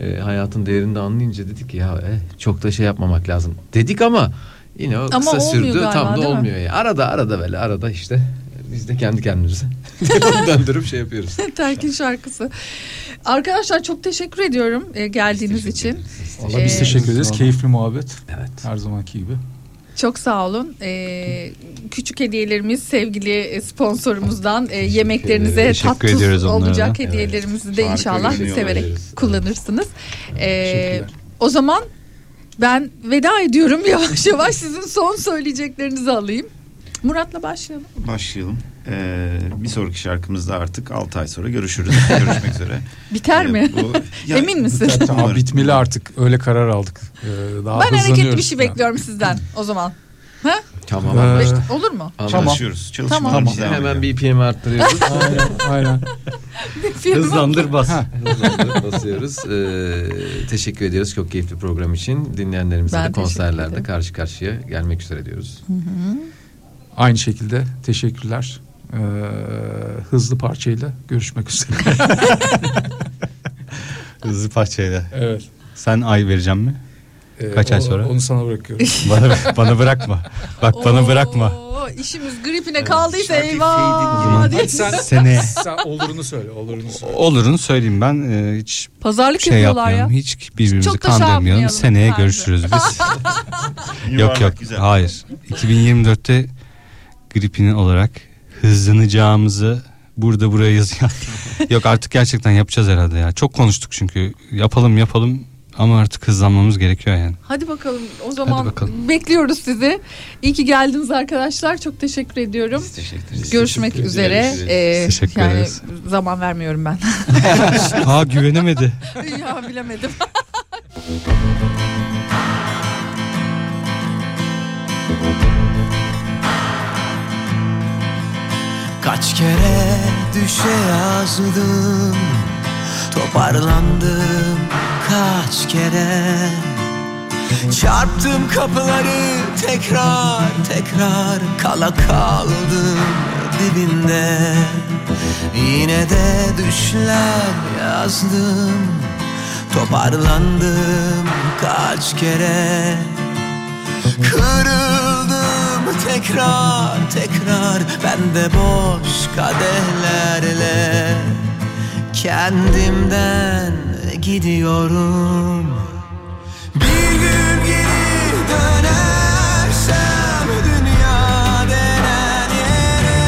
Ee, hayatın değerini de anlayınca dedik ki ya eh, çok da şey yapmamak lazım. Dedik ama yine o Ama kısa olmuyor sürdü. galiba, Tam da değil mi? olmuyor ya. Arada arada böyle arada işte biz de kendi kendimize döndürüp şey yapıyoruz. Terkin şarkısı. Arkadaşlar çok teşekkür ediyorum e, geldiğiniz Teşekkür için. Valla biz Ee, teşekkür ederiz. Keyifli muhabbet. Evet. Her zamanki gibi. Çok sağ olun. Ee, küçük hediyelerimiz sevgili e, sponsorumuzdan e, yemeklerinize Teşekkür tat tuz ediyoruz onlara olacak hediyelerimizi de Harika inşallah severek olabiliriz. kullanırsınız. Ee, o zaman ben veda ediyorum yavaş yavaş sizin son söyleyeceklerinizi alayım. Murat'la başlayalım. Başlayalım. Ee, bir sonraki şarkımızda artık 6 ay sonra görüşürüz. Görüşmek üzere. Biter Ee, mi? bu- Ya- Emin misin? Tamam Umarım. bitmeli artık. Öyle karar aldık. Ee, daha ben hareketli bir şey falan. bekliyorum sizden o zaman. Ha? Tamam. Ee, anlaştık. Olur mu? Anlaştık. Çalışıyoruz. Tamam. Çalışmalarımız devam Hemen ediyor. BPM arttırıyoruz. aynen, aynen. Hızlandır bas. Hızlandır, basıyoruz. Ee, teşekkür ediyoruz çok keyifli program için. Dinleyenlerimize Ben de konserlerde karşı karşıya gelmek üzere diyoruz. Aynı şekilde teşekkürler. Ee, hızlı parçayla görüşmek üzere. Hızlı parçayla. evet. Sen ay vereceğim mi? Ee, Kaç ay o- sonra? Onu sana bırakıyorum. Bana bana bırakma. Bak bana bırakma. Oo, işimiz gripine kaldıysa şarkı eyvah. Hadi sen, Seneye. sen olurunu söyle. Olurunu söyle. Olurunu söyleyeyim ben e, hiç Pazarlık şey yapıyorlar ya. Hiç birbirimizi Çok şey kandırmayalım. Seneye bence. görüşürüz biz. yok yok. güzel. Hayır. 2024'te gripini olarak hızlanacağımızı burada buraya yazıyor. yok artık gerçekten yapacağız herhalde ya. Çok konuştuk çünkü. Yapalım yapalım ama artık hızlanmamız gerekiyor yani. Hadi bakalım o zaman bakalım. bekliyoruz sizi. İyi ki geldiniz arkadaşlar. Çok teşekkür ediyorum. Biz teşekkür ederiz. Görüşmek Teşekkür üzere. ederiz. Ee, Teşekkür yani ederiz. zaman vermiyorum ben. ha güvenemedi. ya bilemedim. Kaç kere düşe yazdım Toparlandım kaç kere. Çarptım kapıları tekrar tekrar Kala kaldım dibinde. Yine de düşler yazdım Toparlandım kaç kere. Kırıldım tekrar tekrar Ben de boş kadehlerle Kendimden gidiyorum. Bir gün geri dönersem Dünya denen yere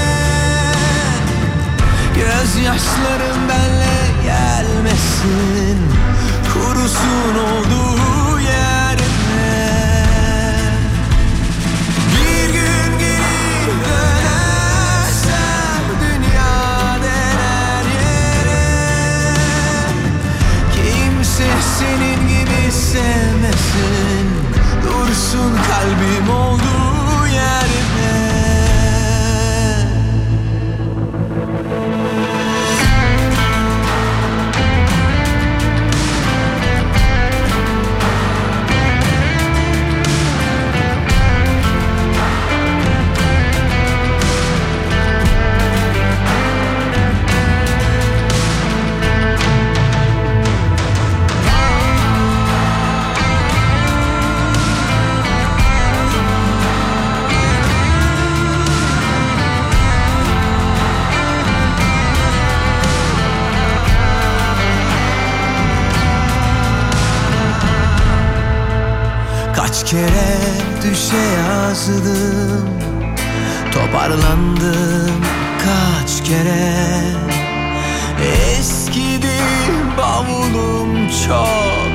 Gözyaşlarım benle gelmesin Kurusun olduğu sevmesin. Dursun kalbim olduğu kere düşe yazdım. Toparlandım kaç kere. Eskidi bavulum çok.